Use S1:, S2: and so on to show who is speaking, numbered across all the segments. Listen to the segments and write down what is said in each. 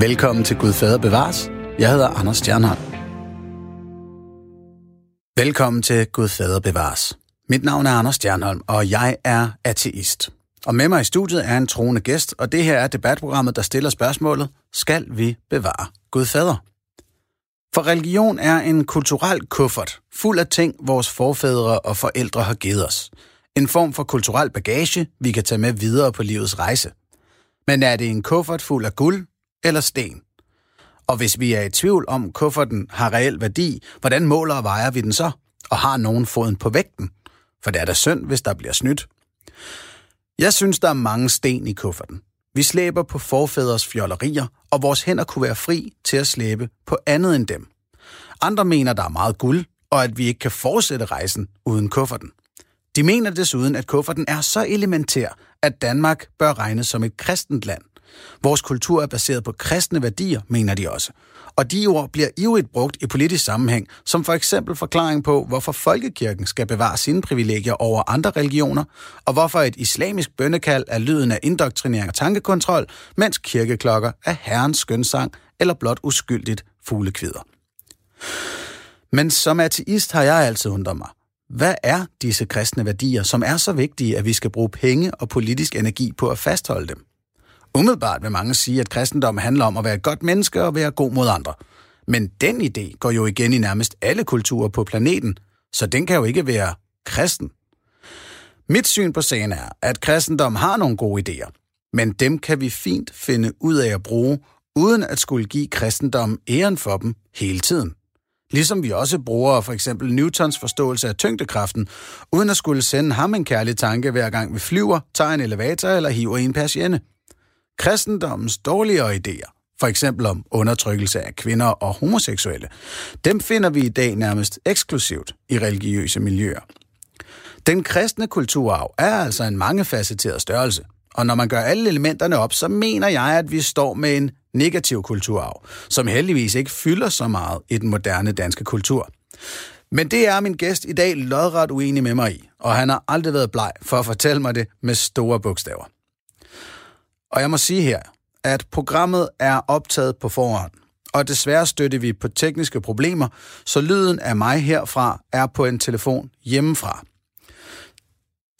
S1: Velkommen til Gud Fader Bevares. Jeg hedder Anders Stjernholm. Velkommen til Gud Fader Bevares. Mit navn er Anders Stjernholm, og jeg er ateist. Og med mig i studiet er en troende gæst, og det her er debatprogrammet, der stiller spørgsmålet, skal vi bevare Gud Fader? For religion er en kulturel kuffert, fuld af ting, vores forfædre og forældre har givet os. En form for kulturel bagage, vi kan tage med videre på livets rejse. Men er det en kuffert fuld af guld eller sten? Og hvis vi er i tvivl om, kufferten har reel værdi, hvordan måler og vejer vi den så? Og har nogen foden på vægten? For det er da synd, hvis der bliver snydt. Jeg synes, der er mange sten i kufferten. Vi slæber på forfædres fjollerier, og vores hænder kunne være fri til at slæbe på andet end dem. Andre mener, der er meget guld, og at vi ikke kan fortsætte rejsen uden kufferten. De mener desuden, at kufferten er så elementær, at Danmark bør regnes som et kristent land. Vores kultur er baseret på kristne værdier, mener de også. Og de ord bliver ivrigt brugt i politisk sammenhæng, som for eksempel forklaring på, hvorfor folkekirken skal bevare sine privilegier over andre religioner, og hvorfor et islamisk bønnekald er lyden af indoktrinering og tankekontrol, mens kirkeklokker er herrens skønsang eller blot uskyldigt fuglekvider. Men som ateist har jeg altid undret mig. Hvad er disse kristne værdier, som er så vigtige, at vi skal bruge penge og politisk energi på at fastholde dem? Umiddelbart vil mange sige, at kristendom handler om at være et godt menneske og være god mod andre. Men den idé går jo igen i nærmest alle kulturer på planeten, så den kan jo ikke være kristen. Mit syn på sagen er, at kristendom har nogle gode idéer, men dem kan vi fint finde ud af at bruge, uden at skulle give kristendom æren for dem hele tiden. Ligesom vi også bruger for eksempel Newtons forståelse af tyngdekraften, uden at skulle sende ham en kærlig tanke hver gang vi flyver, tager en elevator eller hiver i en persienne. Kristendommens dårligere idéer, for eksempel om undertrykkelse af kvinder og homoseksuelle, dem finder vi i dag nærmest eksklusivt i religiøse miljøer. Den kristne kulturarv er altså en mangefacetteret størrelse, og når man gør alle elementerne op, så mener jeg, at vi står med en negativ kulturarv, som heldigvis ikke fylder så meget i den moderne danske kultur. Men det er min gæst i dag lodret uenig med mig i, og han har aldrig været bleg for at fortælle mig det med store bogstaver. Og jeg må sige her, at programmet er optaget på forhånd, og desværre støtter vi på tekniske problemer, så lyden af mig herfra er på en telefon hjemmefra.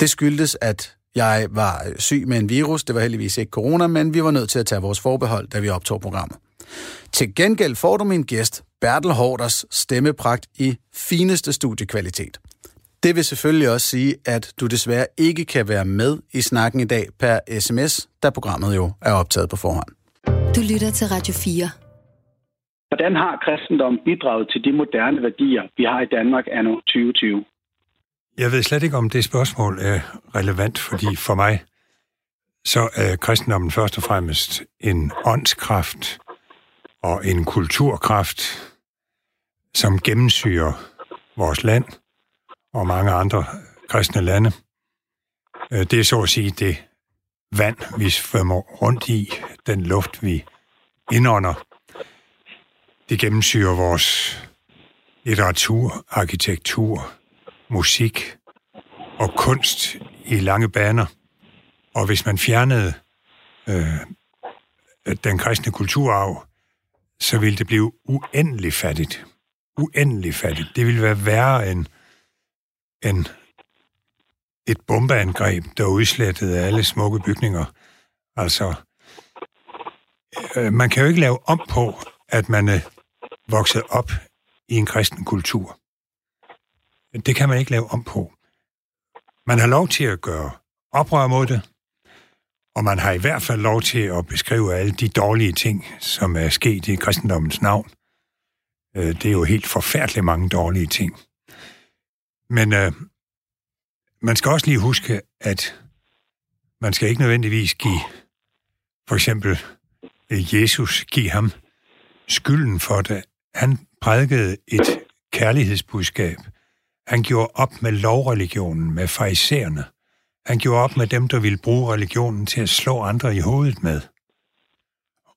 S1: Det skyldes, at jeg var øh, syg med en virus. Det var heldigvis ikke corona, men vi var nødt til at tage vores forbehold, da vi optog programmet. Til gengæld får du min gæst, Bertel Hårders stemmepragt i fineste studiekvalitet. Det vil selvfølgelig også sige, at du desværre ikke kan være med i snakken i dag per sms, da programmet jo er optaget på forhånd.
S2: Du lytter til Radio 4.
S3: Hvordan har kristendom bidraget til de moderne værdier, vi har i Danmark anno 2020?
S4: Jeg ved slet ikke, om det spørgsmål er relevant, fordi for mig så er kristendommen først og fremmest en åndskraft og en kulturkraft, som gennemsyrer vores land og mange andre kristne lande. Øh, det er så at sige det vand, vi svømmer rundt i, den luft, vi indånder. Det gennemsyrer vores litteratur, arkitektur, musik og kunst i lange baner. Og hvis man fjernede øh, den kristne kulturarv, så ville det blive uendelig fattigt. Uendelig fattigt. Det ville være værre end, en, et bombeangreb, der udslettede alle smukke bygninger. Altså, øh, man kan jo ikke lave om på, at man øh, er vokset op i en kristen kultur. Det kan man ikke lave om på. Man har lov til at gøre oprør mod det, og man har i hvert fald lov til at beskrive alle de dårlige ting, som er sket i kristendommens navn. Øh, det er jo helt forfærdeligt mange dårlige ting. Men øh, man skal også lige huske, at man skal ikke nødvendigvis give for eksempel øh, Jesus, give ham skylden for det. Han prædikede et kærlighedsbudskab – han gjorde op med lovreligionen, med farisæerne. Han gjorde op med dem, der ville bruge religionen til at slå andre i hovedet med.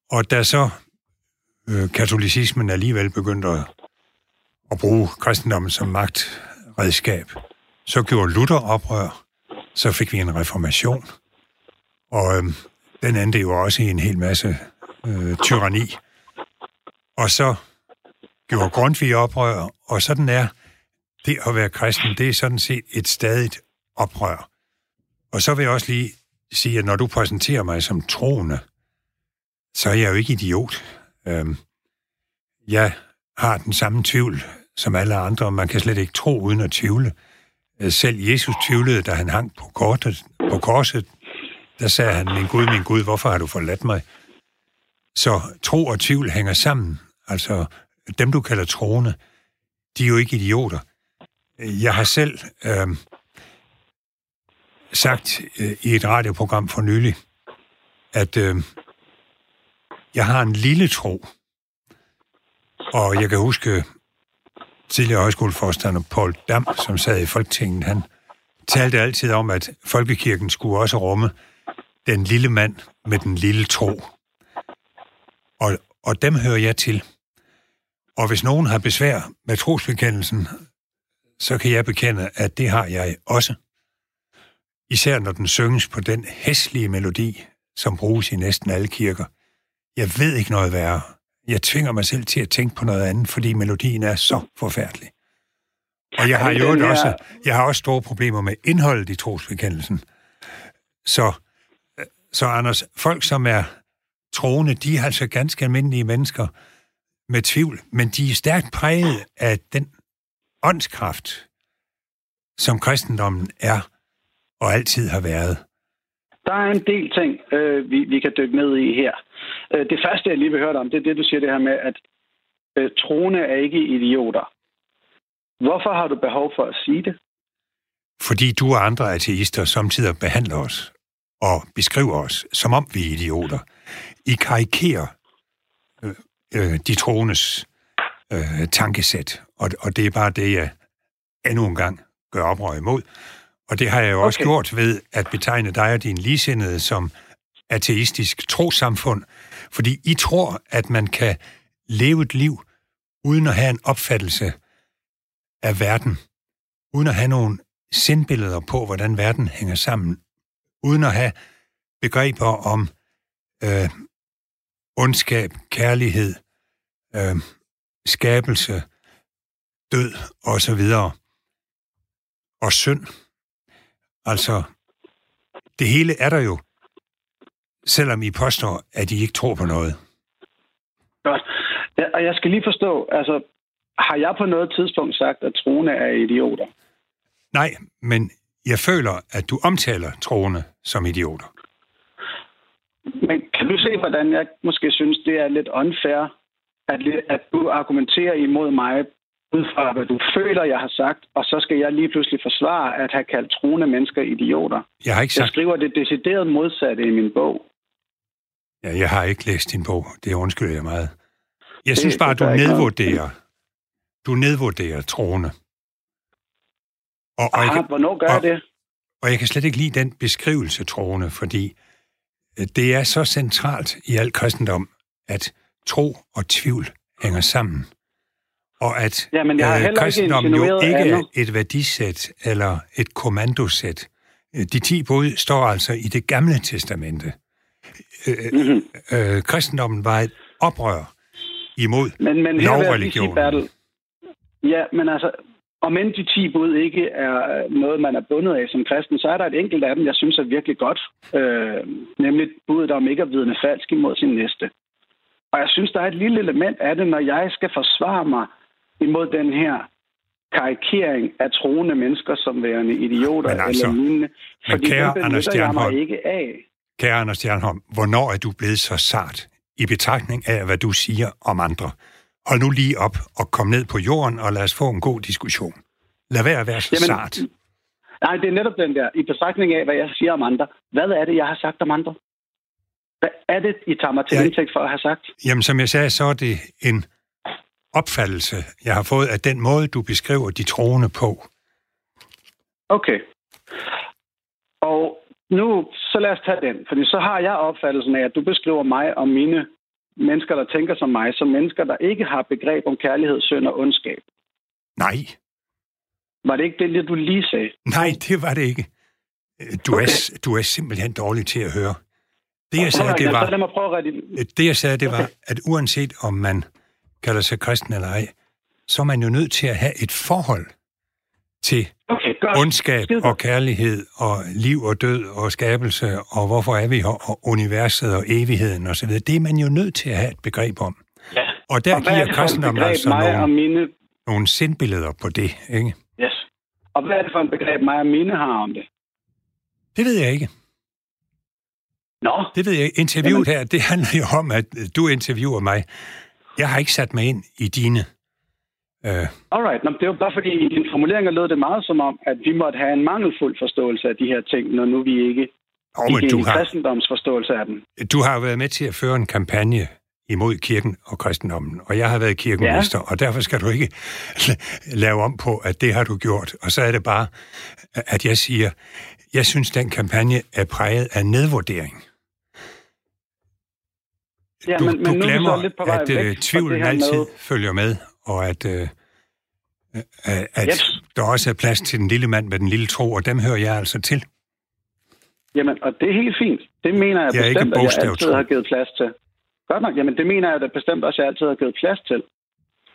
S4: Og da så øh, katolicismen alligevel begyndte at, at bruge kristendommen som magt, redskab. så gjorde Luther oprør, så fik vi en reformation, og øhm, den endte jo også i en hel masse øh, tyranni. Og så gjorde Grundtvig oprør, og sådan er det at være kristen, det er sådan set et stadigt oprør. Og så vil jeg også lige sige, at når du præsenterer mig som troende, så er jeg jo ikke idiot. Øhm, jeg har den samme tvivl som alle andre, man kan slet ikke tro uden at tvivle. Øh, selv Jesus tvivlede, da han hang på, kortet, på korset. Der sagde han, min Gud, min Gud, hvorfor har du forladt mig? Så tro og tvivl hænger sammen. Altså, dem du kalder troende, de er jo ikke idioter. Øh, jeg har selv øh, sagt øh, i et radioprogram for nylig, at øh, jeg har en lille tro. Og jeg kan huske tidligere højskoleforstander Paul Dam, som sad i Folketinget, han talte altid om, at folkekirken skulle også rumme den lille mand med den lille tro. Og, og dem hører jeg til. Og hvis nogen har besvær med trosbekendelsen, så kan jeg bekende, at det har jeg også. Især når den synges på den hæslige melodi, som bruges i næsten alle kirker. Jeg ved ikke noget værre. Jeg tvinger mig selv til at tænke på noget andet, fordi melodien er så forfærdelig. Og jeg har jo også, jeg har også store problemer med indholdet i trosbekendelsen. Så, så Anders, folk som er troende, de er altså ganske almindelige mennesker med tvivl, men de er stærkt præget af den åndskraft, som kristendommen er og altid har været.
S3: Der er en del ting, øh, vi, vi kan dykke ned i her. Øh, det første, jeg lige vil høre dig om, det er det, du siger det her med, at øh, troende er ikke idioter. Hvorfor har du behov for at sige det?
S4: Fordi du og andre ateister samtidig behandler os og beskriver os, som om vi er idioter. I karikerer øh, øh, de troendes øh, tankesæt, og, og det er bare det, jeg endnu en gang gør oprør imod. Og det har jeg jo okay. også gjort ved at betegne dig og din ligesindede som ateistisk trosamfund, fordi I tror, at man kan leve et liv uden at have en opfattelse af verden, uden at have nogle sindbilleder på, hvordan verden hænger sammen, uden at have begreber om øh, ondskab, kærlighed, øh, skabelse, død osv. Og synd. Altså, det hele er der jo, selvom I påstår, at I ikke tror på noget.
S3: Godt. Ja, og jeg skal lige forstå, altså, har jeg på noget tidspunkt sagt, at troende er idioter?
S4: Nej, men jeg føler, at du omtaler troende som idioter.
S3: Men kan du se, hvordan jeg måske synes, det er lidt unfair, at, at du argumenterer imod mig ud fra, hvad du føler, jeg har sagt, og så skal jeg lige pludselig forsvare at have kaldt troende mennesker idioter.
S4: Jeg har ikke sagt...
S3: Jeg skriver det decideret modsatte i min bog.
S4: Ja, jeg har ikke læst din bog. Det undskylder jeg meget. Jeg synes bare, du nedvurderer, du nedvurderer troende.
S3: Og, og Aha, jeg, hvornår gør og, jeg det?
S4: Og jeg kan slet ikke lide den beskrivelse, troende, fordi øh, det er så centralt i al kristendom, at tro og tvivl hænger sammen. Og at
S3: Jamen, jeg har øh, kristendom jo
S4: ikke
S3: er
S4: et værdisæt eller et kommandosæt. De ti bud står altså i det gamle testamente. Mm-hmm. Øh, kristendommen var et oprør imod men, men lovreligionen.
S3: Ja, men altså, om end de 10 bud ikke er noget, man er bundet af som kristen, så er der et enkelt af dem, jeg synes er virkelig godt. Øh, nemlig budet om ikke at vidne falsk imod sin næste. Og jeg synes, der er et lille element af det, når jeg skal forsvare mig imod den her karikering af troende mennesker som værende idioter altså, eller lignende.
S4: Fordi kære
S3: den
S4: Anders
S3: jeg ikke af.
S4: Kære Anders Stjernholm, hvornår er du blevet så sart i betragtning af, hvad du siger om andre? Hold nu lige op og kom ned på jorden, og lad os få en god diskussion. Lad være at være så Jamen, sart.
S3: Nej, det er netop den der, i betragtning af, hvad jeg siger om andre. Hvad er det, jeg har sagt om andre? Hvad er det, I tager mig til ja, indtægt for at have sagt?
S4: Jamen, som jeg sagde, så er det en opfattelse, jeg har fået af den måde, du beskriver de troende på.
S3: Okay. Og nu, så lad os tage den, fordi så har jeg opfattelsen af, at du beskriver mig og mine mennesker, der tænker som mig, som mennesker, der ikke har begreb om kærlighed, synd og ondskab.
S4: Nej.
S3: Var det ikke det, du lige sagde?
S4: Nej, det var det ikke. Du, okay. er, du er simpelthen dårlig til at høre. Det jeg sagde, det var, det, jeg sagde, det var, at uanset om man kalder sig kristen eller ej, så er man jo nødt til at have et forhold til
S3: Okay, godt.
S4: ondskab og kærlighed og liv og død og skabelse og hvorfor er vi her og universet og evigheden osv. Det er man jo nødt til at have et begreb om.
S3: Ja.
S4: Og der
S3: Og er
S4: giver
S3: et
S4: kristendommen altså
S3: mig og
S4: nogle,
S3: mine...
S4: nogle sindbilleder på det, ikke?
S3: Yes. Og hvad er det for en begreb, mig og mine har om det?
S4: Det ved jeg ikke.
S3: Nå,
S4: Det ved jeg. Interviewet her, det handler jo om, at du interviewer mig. Jeg har ikke sat mig ind i dine... Øh,
S3: alright. Nå, det er jo bare fordi, i din formuleringer lød det meget som om, at vi måtte have en mangelfuld forståelse af de her ting, når nu vi ikke
S4: oh, men du
S3: i
S4: har,
S3: kristendomsforståelse af den.
S4: du har været med til at føre en kampagne imod kirken og kristendommen, og jeg har været kirkeminister, ja. og derfor skal du ikke lave om på, at det har du gjort. Og så er det bare, at jeg siger, jeg synes, den kampagne er præget af nedvurdering.
S3: Ja,
S4: du,
S3: men, men
S4: du
S3: nu er
S4: glemmer,
S3: lidt på vej
S4: at
S3: væk
S4: øh, tvivlen altid
S3: med...
S4: følger med, og at, øh, øh, at
S3: Yep.
S4: der også er plads til den lille mand med den lille tro, og dem hører jeg altså til.
S3: Jamen, og det er helt fint. Det mener jeg,
S4: Jeg
S3: bestemt, at jeg altid har givet plads til. Godt nok. Jamen, det mener jeg da bestemt også, at jeg altid har givet plads til.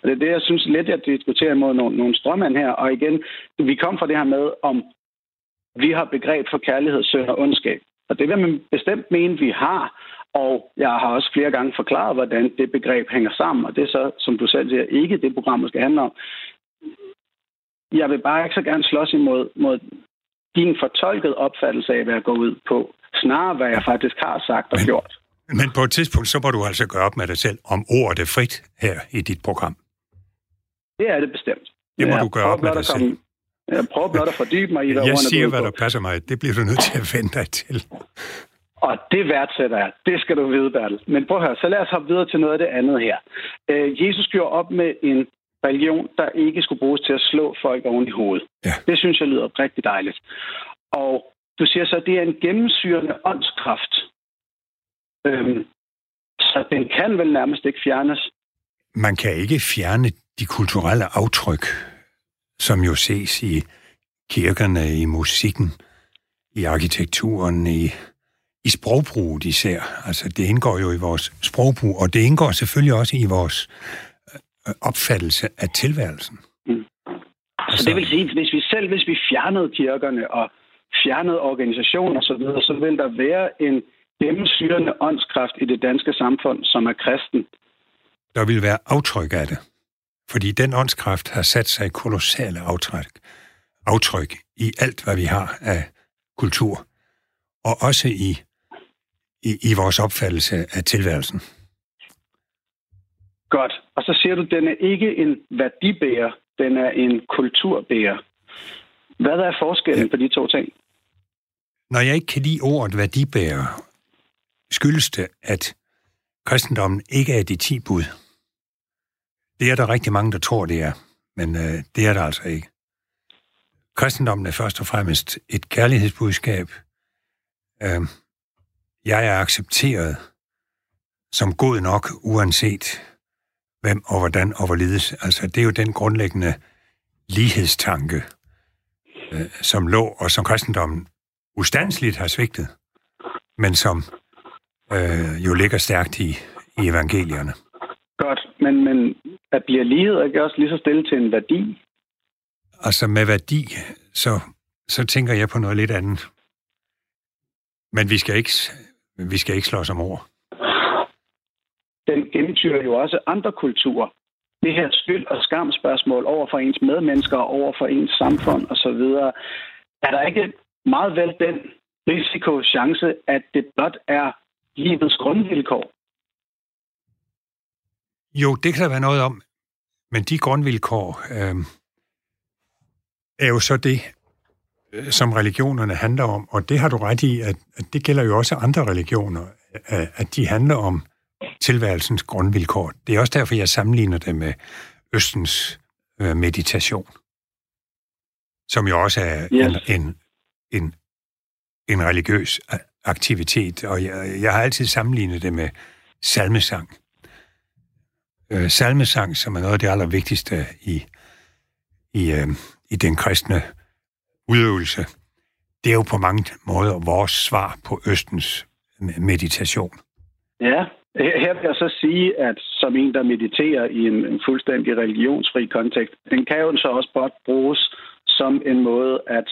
S3: Og det er det, jeg synes lidt, jeg diskuterer imod nogle, nogle strømmand her. Og igen, vi kom fra det her med, om vi har begreb for kærlighed, synd og ondskab. Og det vil man bestemt mene, vi har. Og jeg har også flere gange forklaret, hvordan det begreb hænger sammen. Og det er så, som du selv siger, ikke det program, skal handle om. Jeg vil bare ikke så gerne slås imod mod din fortolkede opfattelse af, hvad jeg går ud på. Snarere, hvad jeg faktisk har sagt og
S4: Men-
S3: gjort.
S4: Men på et tidspunkt, så må du altså gøre op med dig selv, om ordet er frit her i dit program.
S3: Det er det bestemt.
S4: Det må
S3: Jeg
S4: du gøre op med dig
S3: komme- Jeg prøver blot at fordybe mig i, hvad
S4: Jeg siger, hvad der passer mig. Det bliver du nødt til at vende dig til.
S3: Og det værdsætter jeg. Det skal du vide, Bertel. Men prøv at høre, så lad os hoppe videre til noget af det andet her. Øh, Jesus gjorde op med en religion, der ikke skulle bruges til at slå folk oven i hovedet.
S4: Ja.
S3: Det synes jeg lyder rigtig dejligt. Og du siger så, at det er en gennemsyrende åndskraft. Øhm, så den kan vel nærmest ikke fjernes.
S4: Man kan ikke fjerne de kulturelle aftryk, som jo ses i kirkerne, i musikken, i arkitekturen, i, i sprogbruget især. Altså, det indgår jo i vores sprogbrug, og det indgår selvfølgelig også i vores øh, opfattelse af tilværelsen.
S3: Så det vil sige, hvis vi selv hvis vi fjernede kirkerne og fjernede organisationer osv., så, så vil der være en gennemsyrende åndskraft i det danske samfund, som er kristen.
S4: Der vil være aftryk af det. Fordi den åndskraft har sat sig kolossale aftryk, aftryk i alt, hvad vi har af kultur. Og også i, i, i vores opfattelse af tilværelsen.
S3: Godt. Og så siger du, at den er ikke en værdibærer, den er en kulturbærer. Hvad er forskellen
S4: Ja.
S3: på de to ting?
S4: Når jeg ikke kan lide ordet værdibærer, skyldes det, at kristendommen ikke er de ti bud. Det er der rigtig mange, der tror, det er, men øh, det er der altså ikke. Kristendommen er først og fremmest et kærlighedsbudskab. Øh, jeg er accepteret som god nok, uanset hvem og hvordan og hvorledes. Altså, det er jo den grundlæggende lighedstanke, øh, som lå, og som kristendommen ustandsligt har svigtet, men som øh, jo ligger stærkt i, i evangelierne.
S3: Godt, men, men at bliver lighed ikke også lige så stille til en værdi?
S4: Altså med værdi, så, så tænker jeg på noget lidt andet. Men vi skal ikke, vi skal ikke slås om ord.
S3: Den gennemtyrer jo også andre kulturer. Det her skyld- og skamspørgsmål over for ens medmennesker over for ens samfund osv. Er der ikke meget vel den risiko, chance, at det blot er livets grundvilkår?
S4: Jo, det kan der være noget om, men de grundvilkår øh, er jo så det, som religionerne handler om, og det har du ret i, at, at det gælder jo også andre religioner, at, at de handler om tilværelsens grundvilkår. Det er også derfor, jeg sammenligner det med Østens øh, meditation, som jo også er
S3: Yes.
S4: en, en, en, en religiøs aktivitet, og jeg, jeg har altid sammenlignet det med salmesang. Øh, salmesang, som er noget af det allervigtigste i, i, øh, i den kristne udøvelse, det er jo på mange måder vores svar på Østens meditation.
S3: Ja, her vil jeg så sige, at som en, der mediterer i en, en fuldstændig religionsfri kontekst, den kan jo så også godt bruges som en måde at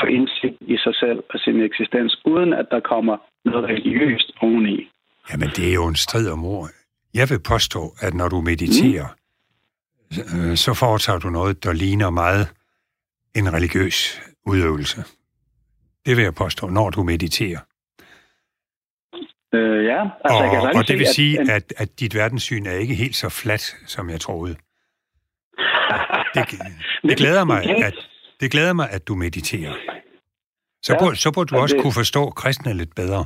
S3: få indsigt i sig selv og sin eksistens, uden at der kommer noget religiøst oveni.
S4: Jamen, det er jo en strid om ord. Jeg vil påstå, at når du mediterer, mm. så foretager du noget, der ligner meget en religiøs udøvelse. Det vil jeg påstå, når du mediterer.
S3: Øh, ja,
S4: altså, og, jeg kan og det vil sige, at, at, at dit verdenssyn er ikke helt så fladt, som jeg troede. Det, det glæder mig, at, det glæder mig, at du mediterer. Så, ja, burde, så burde du også det... kunne forstå kristne lidt bedre.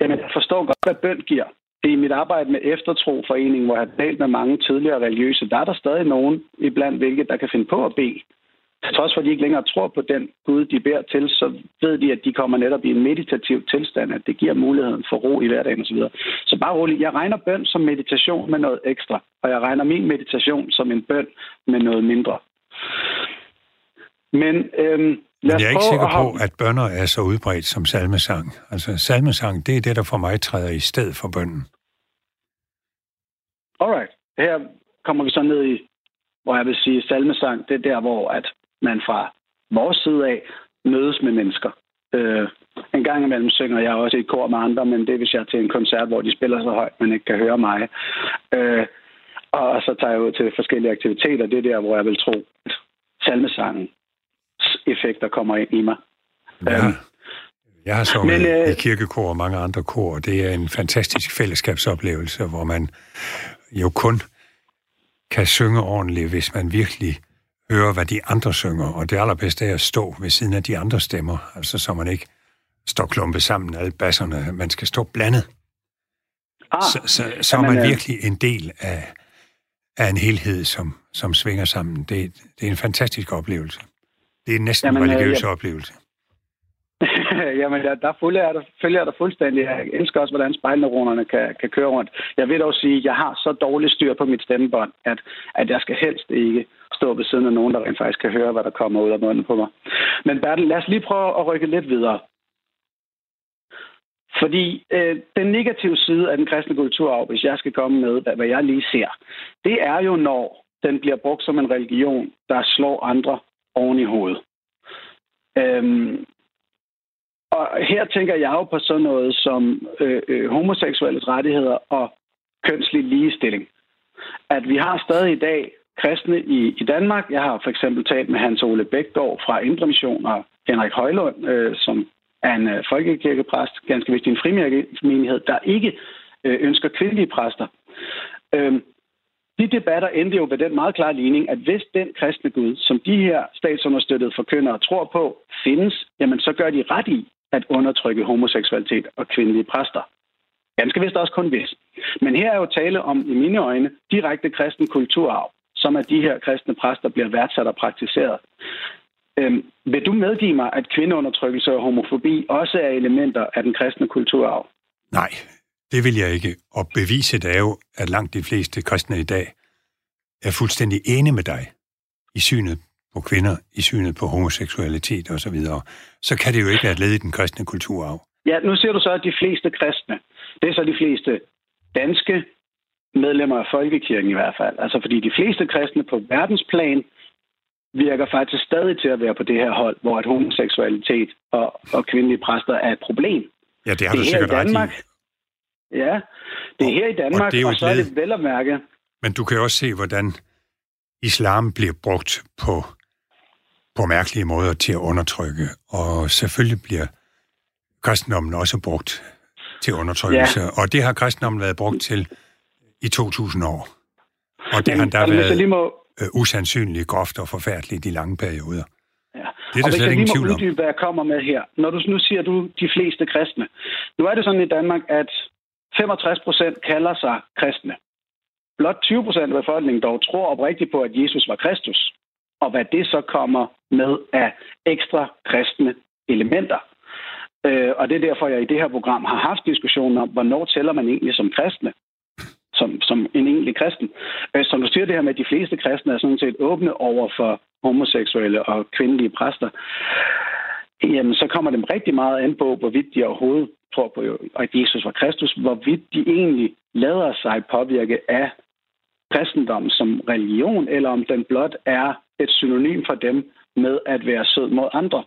S3: Jamen, jeg forstår godt, hvad bøn giver. I mit arbejde med Eftertroforeningen, hvor jeg har talt med mange tidligere religiøse, der er der stadig nogen iblandt, hvilket der kan finde på at bede trods for, at de ikke længere tror på den Gud, de beder til, så ved de, at de kommer netop i en meditativ tilstand, at det giver muligheden for ro i hverdagen osv. Så, så bare roligt. Jeg regner bøn som meditation med noget ekstra, og jeg regner min meditation som en bøn med noget mindre. Men øhm,
S4: men jeg er ikke sikker på, at bønder er så udbredt som salmesang. Altså, salmesang, det er det, der for mig træder i sted for bønnen.
S3: Alright. Her kommer vi så ned i, hvor jeg vil sige, salmesang, det er der, hvor at man fra vores side af mødes med mennesker. Øh, en gang imellem synger jeg også i et kor med andre, men det er, hvis jeg er til en koncert, hvor de spiller så højt, man ikke kan høre mig. Øh, og så tager jeg ud til forskellige aktiviteter. Det er der, hvor jeg vil tro, at salmesangen effekter kommer ind i mig.
S4: Ja. Øh, jeg har sunget Men, øh, i kirkekor og mange andre kor, og det er en fantastisk fællesskabsoplevelse, hvor man jo kun kan synge ordentligt, hvis man virkelig høre, hvad de andre synger, og det allerbedste er at stå ved siden af de andre stemmer, altså så man ikke står klumpet sammen, alle basserne, man skal stå blandet. Ah, så, så, så er man virkelig en del af, af en helhed, som, som svinger sammen. Det, det er en fantastisk oplevelse. Det er næsten jamen, en religiøs ja. oplevelse.
S3: Jamen, der, der følger, jeg der, følger jeg der fuldstændig. Jeg elsker også, hvordan spejlneuronerne kan, kan køre rundt. Jeg vil dog sige, at jeg har så dårligt styr på mit stemmebånd, at, at jeg skal helst ikke stå ved siden af nogen, der rent faktisk kan høre, hvad der kommer ud af munden på mig. Men Bertel, lad os lige prøve at rykke lidt videre. Fordi øh, den negative side af den kristne kulturarv, hvis jeg skal komme med, hvad, hvad jeg lige ser, det er jo, når den bliver brugt som en religion, der slår andre oven i hovedet. Øhm, og her tænker jeg jo på sådan noget som øh, øh, homoseksuelles rettigheder og kønslig ligestilling. At vi har stadig i dag kristne i, i Danmark. Jeg har for eksempel talt med Hans Ole Bækgaard fra Indre Mission og Henrik Højlund, øh, som er en øh, folkekirkepræst, ganske vist en frimærkemenighed, der ikke øh, ønsker kvindelige præster. Øh, de debatter endte jo ved den meget klare ligning, at hvis den kristne Gud, som de her statsunderstøttede forkyndere tror på, findes, jamen så gør de ret i at undertrykke homoseksualitet og kvindelige præster. Ganske vist også kun hvis. Men her er jo tale om, i mine øjne, direkte kristen kulturarv som at de her kristne præster bliver værdsat og praktiseret. Øhm, vil du medgive mig, at kvindeundertrykkelse og homofobi også er elementer af den kristne kulturarv?
S4: Nej, det vil jeg ikke. Og beviset er jo, at langt de fleste kristne i dag er fuldstændig enige med dig i synet på kvinder, i synet på homoseksualitet osv., så, så kan det jo ikke være et led i den kristne kulturarv.
S3: Ja, nu ser du så, at de fleste kristne, det er så de fleste danske, medlemmer af folkekirken i hvert fald. Altså fordi de fleste kristne på verdensplan virker faktisk stadig til at være på det her hold, hvor at homoseksualitet og, og kvindelige præster er et problem.
S4: Ja, det har det du sikkert i Danmark, ret
S3: i. Ja, det er og, her i Danmark, og, det er og så er det vel at mærke.
S4: Men du kan også se, hvordan islam bliver brugt på, på mærkelige måder til at undertrykke, og selvfølgelig bliver kristendommen også brugt til undertrykkelse, ja. og det har kristendommen været brugt til i 2000 år. Og det har der været lige må... Øh, usandsynligt groft og forfærdeligt i lange perioder.
S3: Ja. Det er der slet ingen tvivl om. Uddybe, hvad jeg kommer med her. Når du nu siger, du de fleste kristne. Nu er det sådan i Danmark, at 65 procent kalder sig kristne. Blot 20 procent af befolkningen dog tror oprigtigt på, at Jesus var Kristus. Og hvad det så kommer med af ekstra kristne elementer. Øh, og det er derfor, jeg i det her program har haft diskussionen om, hvornår tæller man egentlig som kristne som, som en egentlig kristen. Øh, som du siger det her med, at de fleste kristne er sådan set åbne over for homoseksuelle og kvindelige præster, jamen så kommer dem rigtig meget an på, hvorvidt de overhovedet tror på, at Jesus var Kristus, hvorvidt de egentlig lader sig påvirke af kristendommen som religion, eller om den blot er et synonym for dem med at være sød mod andre.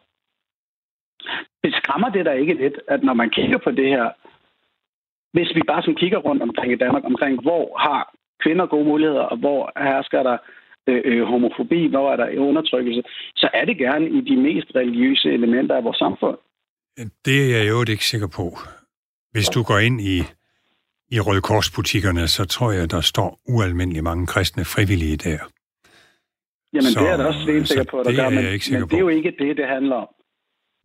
S3: Det skræmmer det der ikke lidt, at når man kigger på det her, hvis vi bare som kigger rundt omkring i Danmark, omkring hvor har kvinder gode muligheder, og hvor hersker der øh, øh, homofobi, hvor er der undertrykkelse, så er det gerne i de mest religiøse elementer af vores samfund.
S4: Det er jeg jo ikke sikker på. Hvis du går ind i, i Røde Korsbutikkerne, så tror jeg, der står ualmindeligt mange kristne frivillige der.
S3: Jamen, så, det er der også sikker på, der gør, men, men det er jo ikke det, det handler om.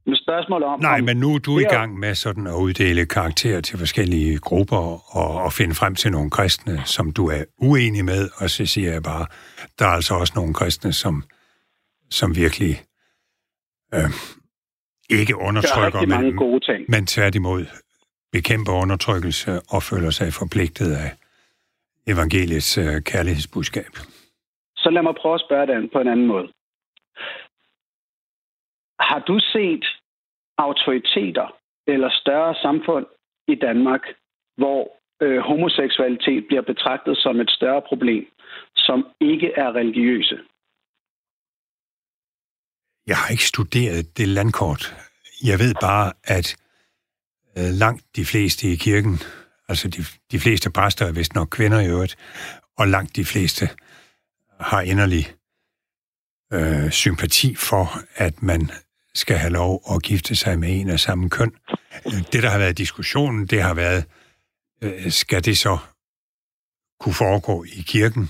S3: Men spørgsmålet om...
S4: Nej,
S3: om,
S4: men nu er du i gang med sådan at uddele karakterer til forskellige grupper og, og finde frem til nogle kristne, som du er uenig med, og så siger jeg bare, der er altså også nogle kristne, som, som virkelig øh, ikke undertrykker,
S3: men, gode ting.
S4: men tværtimod bekæmper undertrykkelse og føler sig forpligtet af evangeliets øh, kærlighedsbudskab.
S3: Så lad mig prøve at spørge dig på en anden måde. Har du set autoriteter eller større samfund i Danmark, hvor øh, homoseksualitet bliver betragtet som et større problem, som ikke er religiøse?
S4: Jeg har ikke studeret det landkort. Jeg ved bare, at øh, langt de fleste i kirken, altså de, de fleste præster er vist nok kvinder i øvrigt, og langt de fleste har inderlig øh, sympati for, at man skal have lov at gifte sig med en af samme køn. Det, der har været diskussionen, det har været, øh, skal det så kunne foregå i kirken,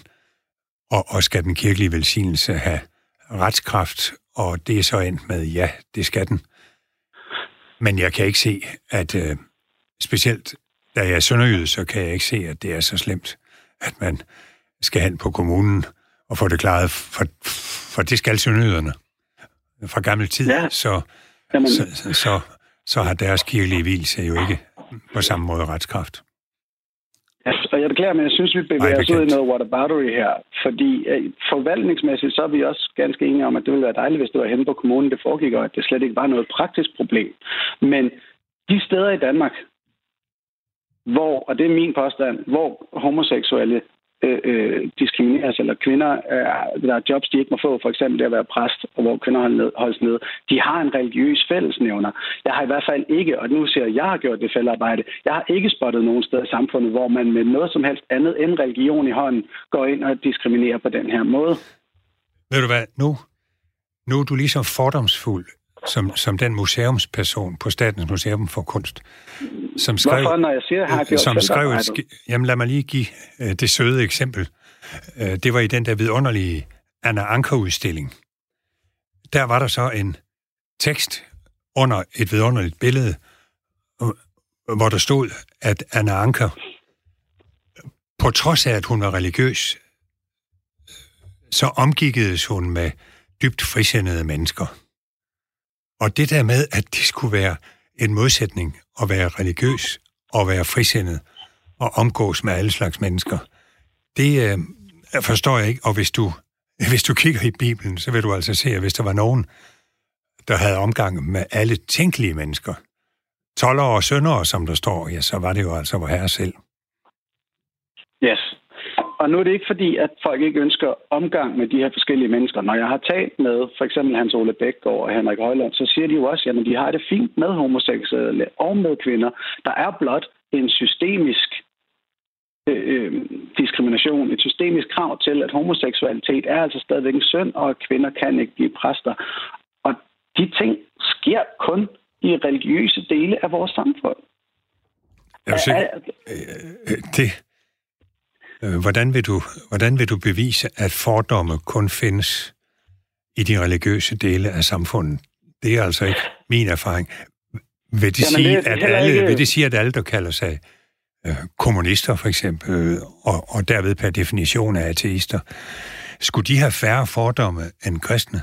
S4: og, og skal den kirkelige velsignelse have retskraft, og det er så endt med, ja, det skal den. Men jeg kan ikke se, at øh, specielt da jeg er sønderjyde, så kan jeg ikke se, at det er så slemt, at man skal hen på kommunen og få det klaret, for, for det skal sønderjyderne fra gammel tid, ja. så, Jamen. så, så, så, så har deres kirkelige hvilse jo ikke på samme måde retskraft.
S3: Ja, og jeg beklager, men jeg synes, vi bevæger os ud i noget whataboutery her. Fordi uh, forvaltningsmæssigt, så er vi også ganske enige om, at det ville være dejligt, hvis du var henne på kommunen, det foregik, og at det slet ikke var noget praktisk problem. Men de steder i Danmark, hvor, og det er min påstand, hvor homoseksuelle øh, øh, diskrimineres, eller kvinder, øh, der er jobs, de ikke må få, for eksempel det at være præst, og hvor kvinder holdes ned, de har en religiøs fællesnævner. Jeg har i hvert fald ikke, og nu siger jeg, at jeg har gjort det fællesarbejde, jeg har ikke spottet nogen sted i samfundet, hvor man med noget som helst andet end religion i hånden går ind og diskriminerer på den her måde.
S4: Ved du hvad, nu, nu er du ligesom fordomsfuld som, som den museumsperson på Statens Museum for Kunst,
S3: som skrev... Hvorfor, når jeg siger, har jeg som skrev,
S4: Jamen lad mig lige give uh, det søde eksempel. Uh, det var i den der vidunderlige Anna Anker-udstilling. Der var der så en tekst under et vidunderligt billede, hvor der stod, at Anna Anker, på trods af, at hun var religiøs, så omgikkedes hun med dybt frisindede mennesker. Og det der med, at det skulle være en modsætning at være religiøs og være frisindet og omgås med alle slags mennesker, det øh, forstår jeg ikke. Og hvis du, hvis du kigger i Bibelen, så vil du altså se, at hvis der var nogen, der havde omgang med alle tænkelige mennesker, toller og søndere, som der står, ja, så var det jo altså vor herre selv.
S3: Yes. Og nu er det ikke fordi, at folk ikke ønsker omgang med de her forskellige mennesker. Når jeg har talt med for eksempel Hans Ole Bækgaard og Henrik Højland, så siger de jo også, at de har det fint med homoseksuelle og med kvinder. Der er blot en systemisk øh, øh, diskrimination, et systemisk krav til, at homoseksualitet er altså stadigvæk en synd, og at kvinder kan ikke blive præster. Og de ting sker kun i religiøse dele af vores samfund.
S4: Jeg vil sige, det, Øh, hvordan vil, du, hvordan vil du bevise, at fordomme kun findes i de religiøse dele af samfundet? Det er altså ikke min erfaring. Vil det, sige, det, at alle, ikke... vil det sige, at alle, der kalder sig øh, kommunister for eksempel, og, og derved per definition er ateister, skulle de have færre fordomme end kristne?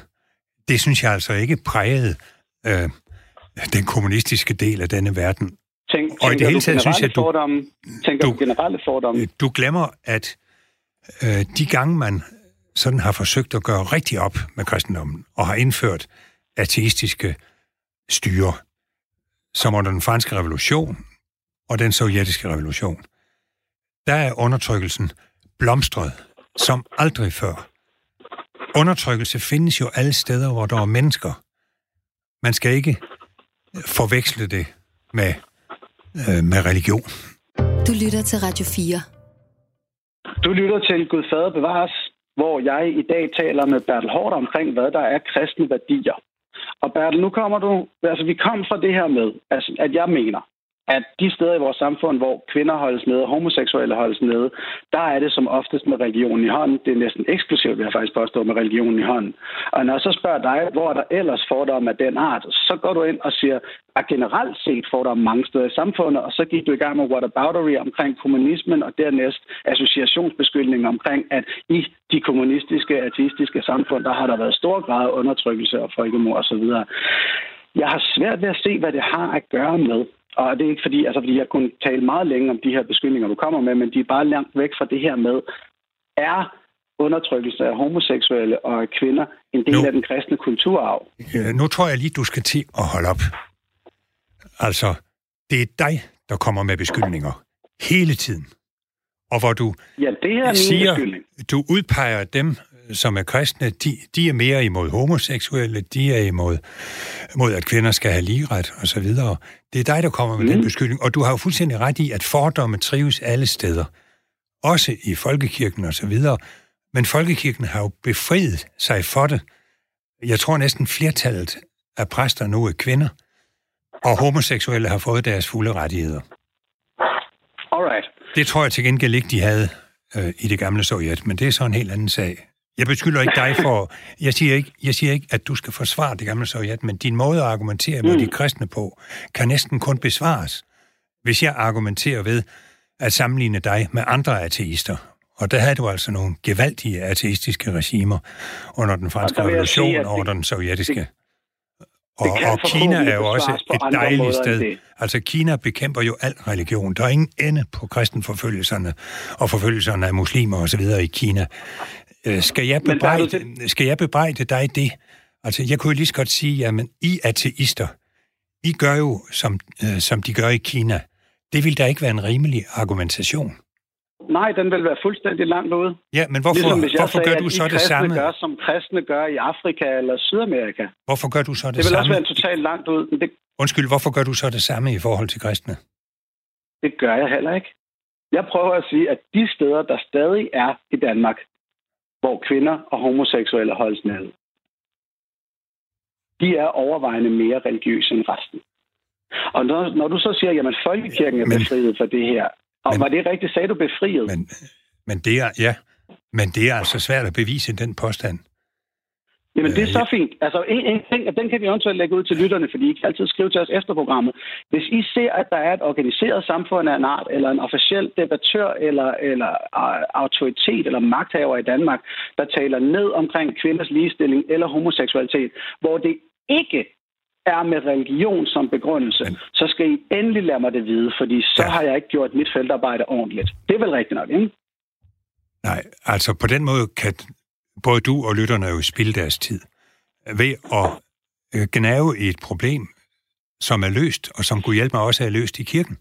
S4: Det synes jeg altså ikke prægede øh, den kommunistiske del af denne verden
S3: Tænk, og i det hele taget synes jeg, du, fordomme, tænker du, du generelle fordomme?
S4: Du glemmer, at øh, de gange man sådan har forsøgt at gøre rigtig op med kristendommen, og har indført ateistiske styre, som under den franske revolution og den sovjetiske revolution, der er undertrykkelsen blomstret som aldrig før. Undertrykkelse findes jo alle steder, hvor der er mennesker. Man skal ikke forveksle det med, øh, med religion.
S2: Du lytter til Radio 4.
S3: Du lytter til Gud Fader Bevares, hvor jeg i dag taler med Bertel Hård omkring, hvad der er kristne værdier. Og Bertel, nu kommer du... Altså, vi kom fra det her med, altså, at jeg mener, at de steder i vores samfund, hvor kvinder holdes nede og homoseksuelle holdes nede, der er det som oftest med religion i hånden. Det er næsten eksklusivt, vil jeg faktisk påstå, med religion i hånden. Og når jeg så spørger dig, hvor er der ellers fordomme af den art, så går du ind og siger, at generelt set fordomme mange steder i samfundet, og så gik du i gang med whataboutery omkring kommunismen, og dernæst associationsbeskyldning omkring, at i de kommunistiske, ateistiske samfund, der har der været stor grad af undertrykkelse og folkemord osv. Jeg har svært ved at se, hvad det har at gøre med, og det er ikke fordi, altså fordi jeg kunne tale meget længe om de her beskyldninger, du kommer med, men de er bare langt væk fra det her med, er undertrykkelse af homoseksuelle og kvinder en del nu, af den kristne kulturarv.
S4: Øh, nu tror jeg lige, du skal til at holde op. Altså, det er dig, der kommer med beskyldninger. Hele tiden. Og hvor du
S3: ja, det er
S4: siger, du udpeger dem, som er kristne, de, de er mere imod homoseksuelle, de er imod, imod at kvinder skal have ligeret og så videre. Det er dig, der kommer med mm. den beskyldning, og du har jo fuldstændig ret i, at fordomme trives alle steder. Også i folkekirken og så videre. Men folkekirken har jo befriet sig for det. Jeg tror næsten flertallet af præster nu er kvinder, og homoseksuelle har fået deres fulde rettigheder.
S3: Alright.
S4: Det tror jeg til gengæld ikke, de havde øh, i det gamle Sovjet, men det er så en helt anden sag. Jeg beskylder ikke dig for... Jeg siger ikke, jeg siger ikke, at du skal forsvare det gamle Sovjet, men din måde at argumentere mod mm. de kristne på, kan næsten kun besvares, hvis jeg argumenterer ved at sammenligne dig med andre ateister. Og der havde du altså nogle gevaldige ateistiske regimer under den franske revolution og under den sovjetiske. Og, og Kina er jo også et dejligt sted. Altså, Kina bekæmper jo al religion. Der er ingen ende på kristenforfølgelserne og forfølgelserne af muslimer osv. i Kina. Øh, skal, jeg bebrejde, skal jeg bebrejde dig det? Altså, jeg kunne jo lige så godt sige, jamen, I ateister, I gør jo, som, øh, som de gør i Kina. Det vil da ikke være en rimelig argumentation.
S3: Nej, den vil være fuldstændig langt ude.
S4: Ja, men hvorfor, ligesom, hvorfor gør du så det samme?
S3: gør, som kristne gør i Afrika eller Sydamerika.
S4: Hvorfor gør du så
S3: det,
S4: samme?
S3: Det vil også være totalt langt ud. Men det...
S4: Undskyld, hvorfor gør du så det samme i forhold til kristne?
S3: Det gør jeg heller ikke. Jeg prøver at sige, at de steder, der stadig er i Danmark, hvor kvinder og homoseksuelle holdes nede, de er overvejende mere religiøse end resten. Og når, når du så siger, at folkekirken er men, befriet for det her, og men, var det rigtigt? Sagde du befriet?
S4: Men, men det er, ja, men det er altså svært at bevise den påstand.
S3: Jamen, det er så fint. Altså, en, en ting, og den kan vi eventuelt lægge ud til lytterne, fordi I kan altid skrive til os efter programmet. Hvis I ser, at der er et organiseret samfund af en art, eller en officiel debattør, eller, eller autoritet, eller magthaver i Danmark, der taler ned omkring kvinders ligestilling eller homoseksualitet, hvor det ikke er med religion som begrundelse, Men... så skal I endelig lade mig det vide, fordi så ja. har jeg ikke gjort mit feltarbejde ordentligt. Det er vel rigtigt nok, ikke?
S4: Nej, altså på den måde kan både du og lytterne jo spilde deres tid ved at øh, gnave i et problem, som er løst, og som kunne hjælpe mig også at løst i kirken.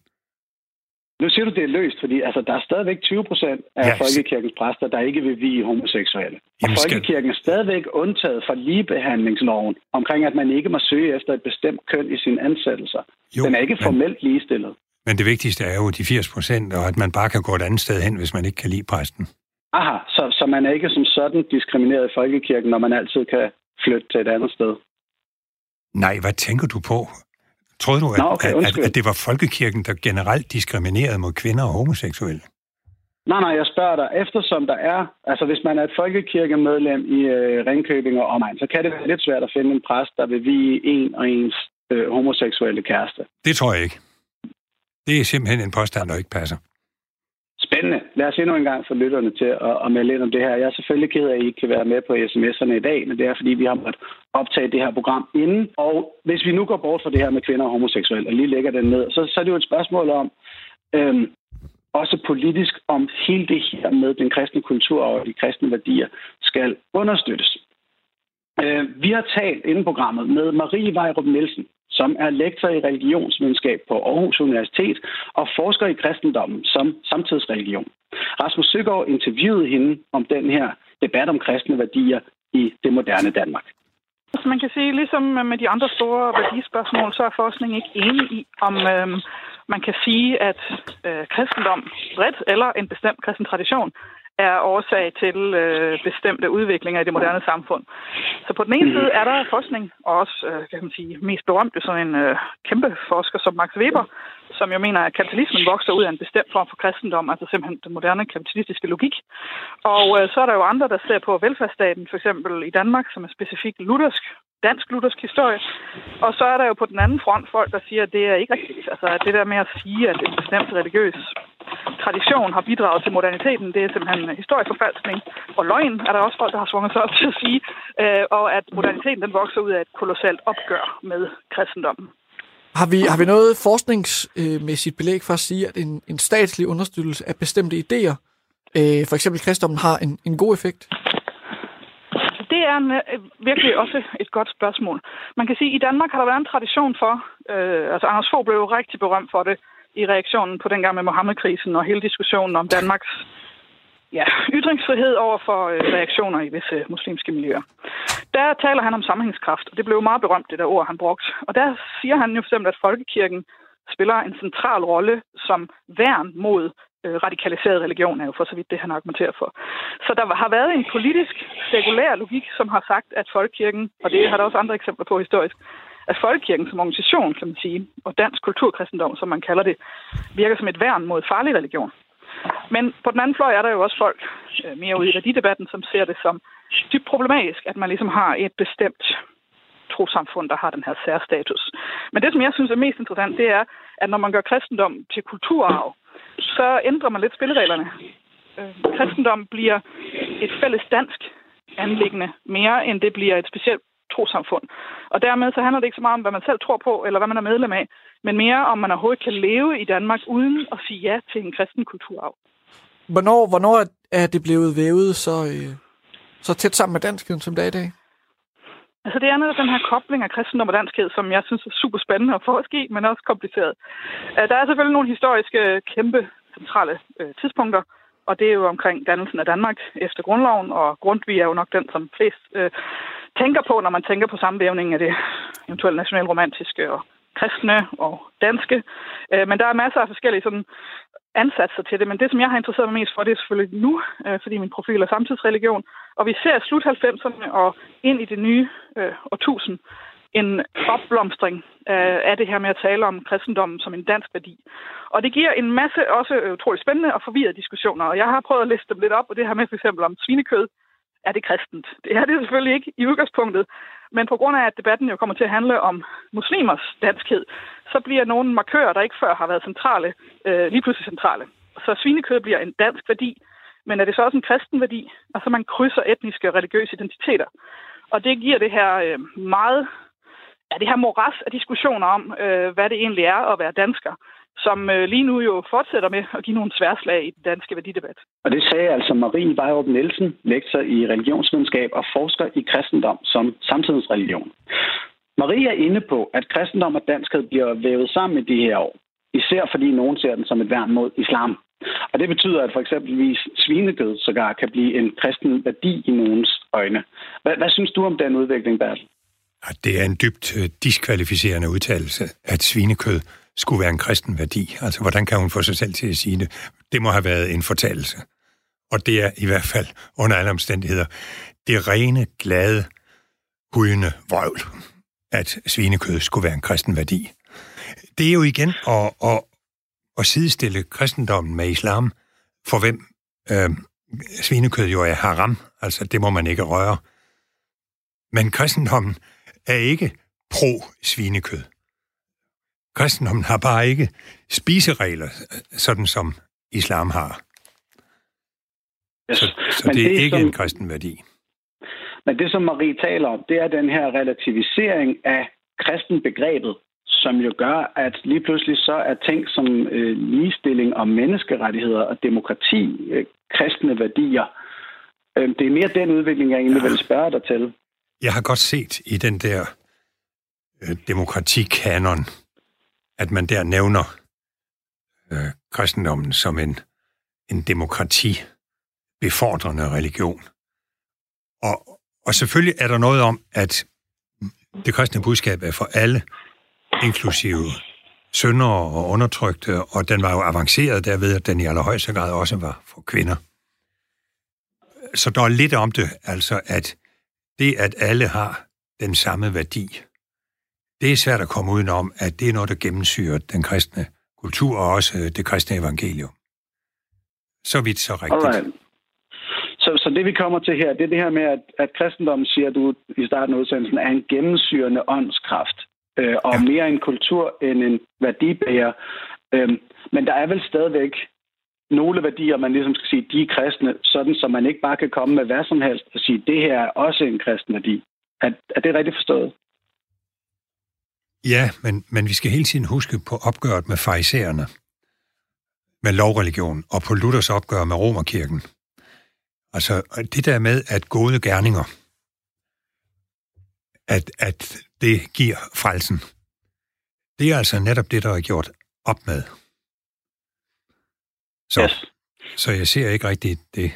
S3: Nu siger du, det er løst, fordi altså, der er stadigvæk 20 procent af ja, folkekirkens præster, der ikke vil vi homoseksuelle. Jamen, og folkekirken er stadigvæk undtaget fra ligebehandlingsloven omkring, at man ikke må søge efter et bestemt køn i sine ansættelser. Jo, Den er ikke formelt men, ligestillet.
S4: Men det vigtigste er jo de 80 procent, og at man bare kan gå et andet sted hen, hvis man ikke kan lide præsten.
S3: Aha, så, så man er ikke som sådan diskrimineret i folkekirken, når man altid kan flytte til et andet sted?
S4: Nej, hvad tænker du på? Tror du, at, Nå, okay, at, at, at det var folkekirken, der generelt diskriminerede mod kvinder og homoseksuelle?
S3: Nej, nej, jeg spørger dig, eftersom der er, altså hvis man er et folkekirkemedlem i øh, Ringkøbing og omegn, så kan det være lidt svært at finde en præst, der vil vi en og ens øh, homoseksuelle kæreste.
S4: Det tror jeg ikke. Det er simpelthen en påstand, der ikke passer.
S3: Spændende. Lad os endnu en gang få lytterne til at, at melde ind om det her. Jeg er selvfølgelig ked af, at I ikke kan være med på sms'erne i dag, men det er, fordi vi har måttet optage det her program inden. Og hvis vi nu går bort fra det her med kvinder og homoseksuelle, og lige lægger den ned, så, så er det jo et spørgsmål om, øhm, også politisk, om hele det her med den kristne kultur og de kristne værdier skal understøttes. Øh, vi har talt inden programmet med Marie Vejrup Nielsen, som er lektor i religionsvidenskab på Aarhus Universitet og forsker i kristendommen som samtidsreligion. Rasmus Søgaard interviewede hende om den her debat om kristne værdier i det moderne Danmark.
S5: Altså man kan sige, ligesom med de andre store værdispørgsmål, så er forskning ikke enig i, om øh, man kan sige, at øh, kristendom bredt eller en bestemt kristen tradition er årsag til øh, bestemte udviklinger i det moderne samfund. Så på den ene side er der forskning, og også, øh, kan man sige, mest berømt sådan en øh, kæmpe forsker som Max Weber, som jo mener, at kapitalismen vokser ud af en bestemt form for kristendom, altså simpelthen den moderne kapitalistiske logik. Og øh, så er der jo andre, der ser på velfærdsstaten, for eksempel i Danmark, som er specifikt luthersk, dansk luthersk historie. Og så er der jo på den anden front folk, der siger, at det er ikke rigtigt. Altså at det der med at sige, at en bestemt religiøs tradition har bidraget til moderniteten, det er simpelthen historieforfalskning. Og løgn er der også folk, der har svunget sig op til at sige. Øh, og at moderniteten den vokser ud af et kolossalt opgør med kristendommen.
S6: Har vi, har vi noget forskningsmæssigt belæg for at sige, at en, en statslig understøttelse af bestemte idéer, øh, for eksempel kristendommen, har en, en god effekt?
S5: Det er en, øh, virkelig også et godt spørgsmål. Man kan sige, at i Danmark har der været en tradition for, øh, altså Anders Fogh blev jo rigtig berømt for det i reaktionen på dengang med Mohammed-krisen og hele diskussionen om Danmarks ja, ytringsfrihed over for øh, reaktioner i visse muslimske miljøer. Der taler han om sammenhængskraft, og det blev meget berømt, det der ord, han brugte. Og der siger han jo for eksempel, at folkekirken spiller en central rolle som værn mod øh, radikaliseret religion, er jo for så vidt det, han argumenterer for. Så der har været en politisk, sekulær logik, som har sagt, at folkekirken, og det har der også andre eksempler på historisk, at folkekirken som organisation, kan man sige, og dansk kulturkristendom, som man kalder det, virker som et værn mod farlig religion. Men på den anden fløj er der jo også folk, øh, mere ude i værdidebatten, som ser det som dybt problematisk, at man ligesom har et bestemt trosamfund, der har den her særstatus. Men det, som jeg synes er mest interessant, det er, at når man gør kristendom til kulturarv, så ændrer man lidt spillereglerne. Øh, kristendom bliver et fælles dansk anlæggende mere, end det bliver et specielt trosamfund. Og dermed så handler det ikke så meget om, hvad man selv tror på, eller hvad man er medlem af, men mere om man overhovedet kan leve i Danmark uden at sige ja til en kristen kulturarv.
S6: Hvornår, hvornår er det blevet vævet så, øh, så tæt sammen med danskheden, som det er i dag?
S5: Altså det er noget den her kobling af kristendom og danskhed, som jeg synes er super spændende at forske i, men også kompliceret. Der er selvfølgelig nogle historiske kæmpe centrale øh, tidspunkter, og det er jo omkring dannelsen af Danmark efter grundloven, og Grundtvig er jo nok den, som flest øh, tænker på, når man tænker på sammenvævningen af det eventuelt nationalromantiske og kristne og danske. Øh, men der er masser af forskellige sådan, ansatser til det, men det, som jeg har interesseret mig mest for, det er selvfølgelig nu, øh, fordi min profil er samtidsreligion, og vi ser slut 90'erne og ind i det nye øh, årtusind en opblomstring af, af det her med at tale om kristendommen som en dansk værdi. Og det giver en masse også øh, utrolig spændende og forvirrede diskussioner, og jeg har prøvet at liste dem lidt op, og det her med for eksempel om svinekød, er det kristent? Det er det selvfølgelig ikke i udgangspunktet, men på grund af, at debatten jo kommer til at handle om muslimers danskhed, så bliver nogle markører, der ikke før har været centrale, øh, lige pludselig centrale. Så svinekød bliver en dansk værdi, men er det så også en kristen værdi? Altså man krydser etniske og religiøse identiteter. Og det giver det her øh, meget, ja, det her moras af diskussioner om, øh, hvad det egentlig er at være dansker som øh, lige nu jo fortsætter med at give nogle sværslag i den danske værdidebat.
S3: Og det sagde altså Marie Vejrup Nielsen, lektor i religionsvidenskab og forsker i kristendom som samtidsreligion. Marie er inde på, at kristendom og danskhed bliver vævet sammen i de her år. Især fordi nogen ser den som et værn mod islam. Og det betyder, at for eksempelvis svinekød sågar kan blive en kristen værdi i nogens øjne. Hvad, hvad synes du om den udvikling, Bertel?
S4: Det er en dybt øh, diskvalificerende udtalelse, at svinekød skulle være en kristen værdi. Altså, hvordan kan hun få sig selv til at sige det? Det må have været en fortalelse. Og det er i hvert fald under alle omstændigheder det rene, glade, hudende vrøvl, at svinekød skulle være en kristen værdi. Det er jo igen at, at, at sidestille kristendommen med islam, for hvem øh, svinekød jo er haram, altså det må man ikke røre. Men kristendommen er ikke pro-svinekød. Kristendommen har bare ikke spiseregler, sådan som islam har. Yes. Så, så det er det, ikke som, en kristen værdi.
S3: Men det, som Marie taler om, det er den her relativisering af kristenbegrebet, som jo gør, at lige pludselig så er ting som øh, ligestilling og menneskerettigheder og demokrati øh, kristne værdier. Øh, det er mere den udvikling, jeg egentlig ja. vil spørge dig til.
S4: Jeg har godt set i den der øh, demokratikanon, at man der nævner øh, kristendommen som en, en demokrati befordrende religion. Og, og selvfølgelig er der noget om, at det kristne budskab er for alle, inklusive søndere og undertrykte, og den var jo avanceret derved, at den i allerhøjeste grad også var for kvinder. Så der er lidt om det, altså at det, at alle har den samme værdi, det er svært at komme udenom, at det er noget, der gennemsyrer den kristne kultur og også det kristne evangelium. Så vidt så rigtigt. Alright.
S3: Så, så det vi kommer til her, det er det her med, at, at kristendommen, siger du i starten af udsendelsen, er en gennemsyrende åndskraft, øh, og ja. mere en kultur end en værdibærer. Øh, men der er vel stadigvæk nogle værdier, man ligesom skal sige, de er kristne, sådan så man ikke bare kan komme med hvad som helst og sige, det her er også en kristen værdi. Er, er det rigtigt forstået?
S4: Ja, men, men vi skal hele tiden huske på opgøret med farisæerne, med lovreligion, og på Luthers opgør med Romerkirken. Altså det der med, at gode gerninger, at, at det giver frelsen, det er altså netop det, der er gjort op med. Så, yes. så jeg ser ikke rigtigt det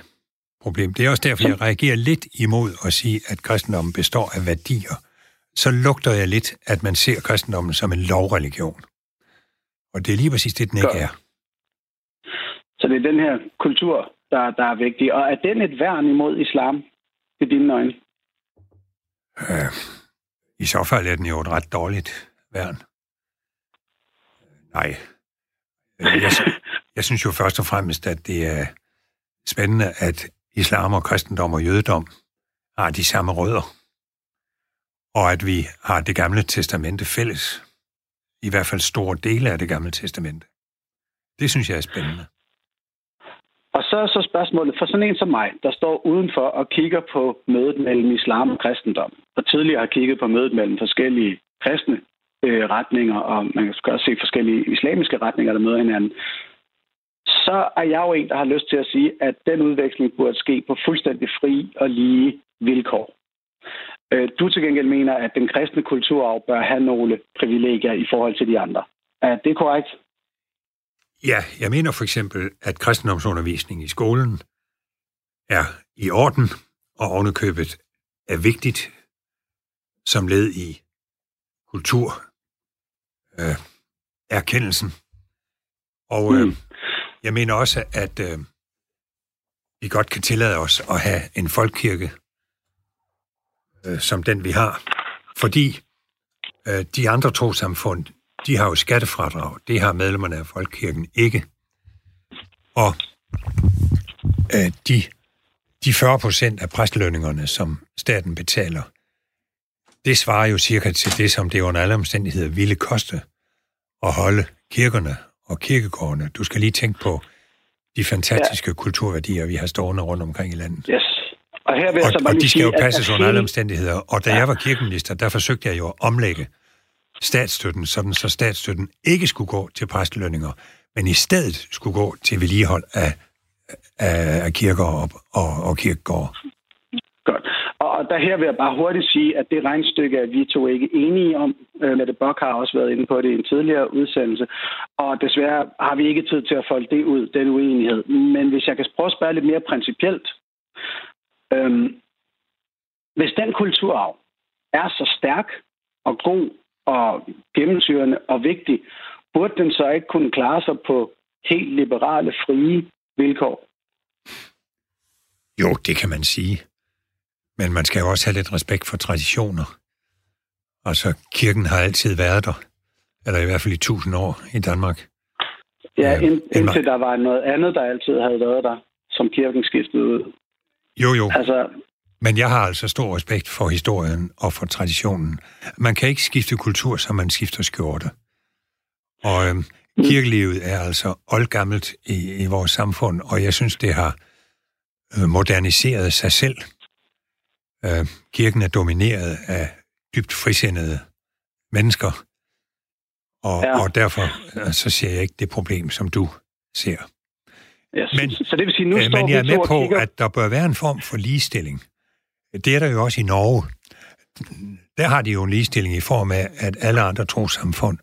S4: problem. Det er også derfor, jeg reagerer lidt imod at sige, at kristendommen består af værdier. Så lugter jeg lidt, at man ser kristendommen som en lovreligion. Og det er lige præcis det, den ikke er.
S3: Så det er den her kultur, der, der er vigtig. Og er den et værn imod islam, i dine øjne?
S4: Øh, I så fald er den jo et ret dårligt værn. Nej. Øh, jeg, jeg synes jo først og fremmest, at det er spændende, at islam og kristendom og jødedom har de samme rødder. Og at vi har det gamle testamente fælles. I hvert fald store dele af det gamle testamente. Det synes jeg er spændende.
S3: Og så er så spørgsmålet for sådan en som mig, der står udenfor og kigger på mødet mellem islam og kristendom, og tidligere har kigget på mødet mellem forskellige kristne øh, retninger, og man kan også se forskellige islamiske retninger, der møder hinanden, så er jeg jo en, der har lyst til at sige, at den udveksling burde ske på fuldstændig fri og lige vilkår. Øh, du til gengæld mener, at den kristne kulturarv bør have nogle privilegier i forhold til de andre. Er det korrekt?
S4: Ja, jeg mener for eksempel, at kristendomsundervisning i skolen er i orden, og ovenikøbet er vigtigt som led i kultur, øh, erkendelsen. Og øh, mm. jeg mener også, at øh, vi godt kan tillade os at have en folkekirke, øh, som den vi har, fordi øh, de andre trosamfund, de har jo skattefradrag. Det har medlemmerne af Folkekirken ikke. Og øh, de, de 40 procent af præstelønningerne, som staten betaler, det svarer jo cirka til det, som det under alle omstændigheder ville koste at holde kirkerne og kirkegårdene. Du skal lige tænke på de fantastiske ja. kulturværdier, vi har stående rundt omkring i landet.
S3: Yes. Og, her vil jeg
S4: og,
S3: så bare
S4: og de skal jo passes
S3: at,
S4: under alle omstændigheder. Og da ja. jeg var kirkeminister, der forsøgte jeg jo at omlægge statsstøtten, sådan så statsstøtten ikke skulle gå til præstelønninger, men i stedet skulle gå til vedligehold af, af, af kirker og, og, og kirkegårde.
S3: Godt. Og der her vil jeg bare hurtigt sige, at det regnstykke er vi to ikke enige om. Øh, Mette Bock har også været inde på det i en tidligere udsendelse. Og desværre har vi ikke tid til at folde det ud, den uenighed. Men hvis jeg kan prøve at spørge lidt mere principielt. Øhm, hvis den kulturarv er så stærk og god og gennemsyrende og vigtig, burde den så ikke kunne klare sig på helt liberale, frie vilkår?
S4: Jo, det kan man sige. Men man skal jo også have lidt respekt for traditioner. Altså, kirken har altid været der. Eller i hvert fald i tusind år i Danmark.
S3: Ja, ind, indtil der var noget andet, der altid havde været der, som kirken skiftede ud.
S4: Jo, jo. Altså, men jeg har altså stor respekt for historien og for traditionen. Man kan ikke skifte kultur, som man skifter skjorte. Og øhm, mm. kirkelivet er altså oldgammelt i, i vores samfund, og jeg synes, det har øh, moderniseret sig selv. Øh, kirken er domineret af dybt frisindede mennesker, og, ja. og derfor øh, så ser jeg ikke det problem, som du ser.
S3: Men, så det vil sige, nu
S4: øh, men jeg er med på, kigger... at der bør være en form for ligestilling det er der jo også i Norge. der har de jo en ligestilling i form af, at alle andre trosamfund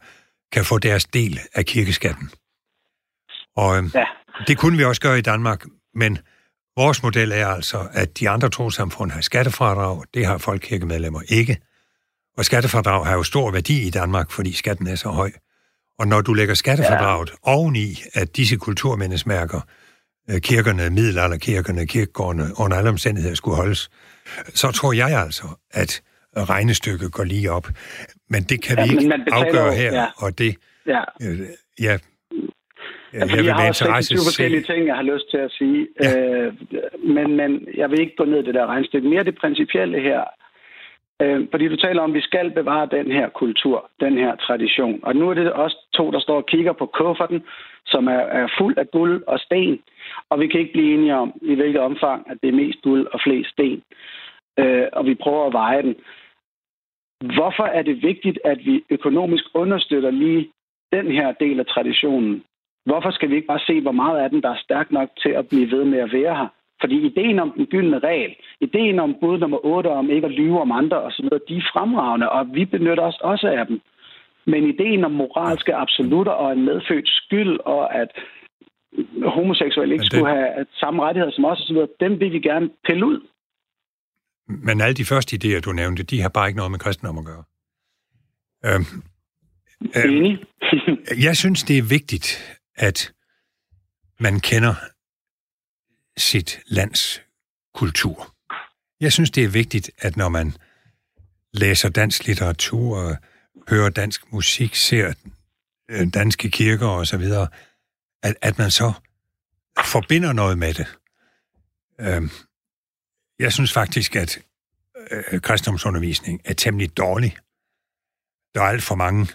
S4: kan få deres del af kirkeskatten. Og øhm, ja. det kunne vi også gøre i Danmark, men vores model er altså, at de andre trosamfund har skattefradrag, det har folkekirkemedlemmer ikke. Og skattefradrag har jo stor værdi i Danmark, fordi skatten er så høj. Og når du lægger skattefradraget ja. oveni, at disse kulturmindesmærker, øh, kirkerne, middelalderkirkerne, kirkegårdene, under alle omstændigheder skulle holdes, så tror jeg altså, at regnestykket går lige op. Men det kan ja, vi ikke afgøre her, ja. og det... Ja. Øh, ja
S3: Ja, jeg, jeg har også 26 forskellige ting, jeg har lyst til at sige. Ja. Øh, men, men jeg vil ikke gå ned i det der regnstykke. Mere det principielle her. Øh, fordi du taler om, at vi skal bevare den her kultur, den her tradition. Og nu er det også to, der står og kigger på kufferten, som er, er fuld af guld og sten. Og vi kan ikke blive enige om, i hvilket omfang, at det er mest guld og flest sten. Øh, og vi prøver at veje den. Hvorfor er det vigtigt, at vi økonomisk understøtter lige den her del af traditionen? Hvorfor skal vi ikke bare se, hvor meget af den, der er stærk nok til at blive ved med at være her? Fordi ideen om den gyldne regel, ideen om bud nummer 8 om ikke at lyve om andre osv., de er fremragende, og vi benytter os også af dem. Men ideen om moralske absolutter og en medfødt skyld, og at homoseksuelle ikke det... skulle have samme rettigheder som os osv., dem vil vi gerne pille ud.
S4: Men alle de første idéer, du nævnte, de har bare ikke noget med kristendom at gøre. Øhm,
S3: øhm,
S4: jeg synes, det er vigtigt, at man kender sit lands kultur. Jeg synes, det er vigtigt, at når man læser dansk litteratur, hører dansk musik, ser øh, danske kirker osv., at, at man så forbinder noget med det. Øhm, jeg synes faktisk, at øh, kristendomsundervisning er temmelig dårlig. Der er alt for mange,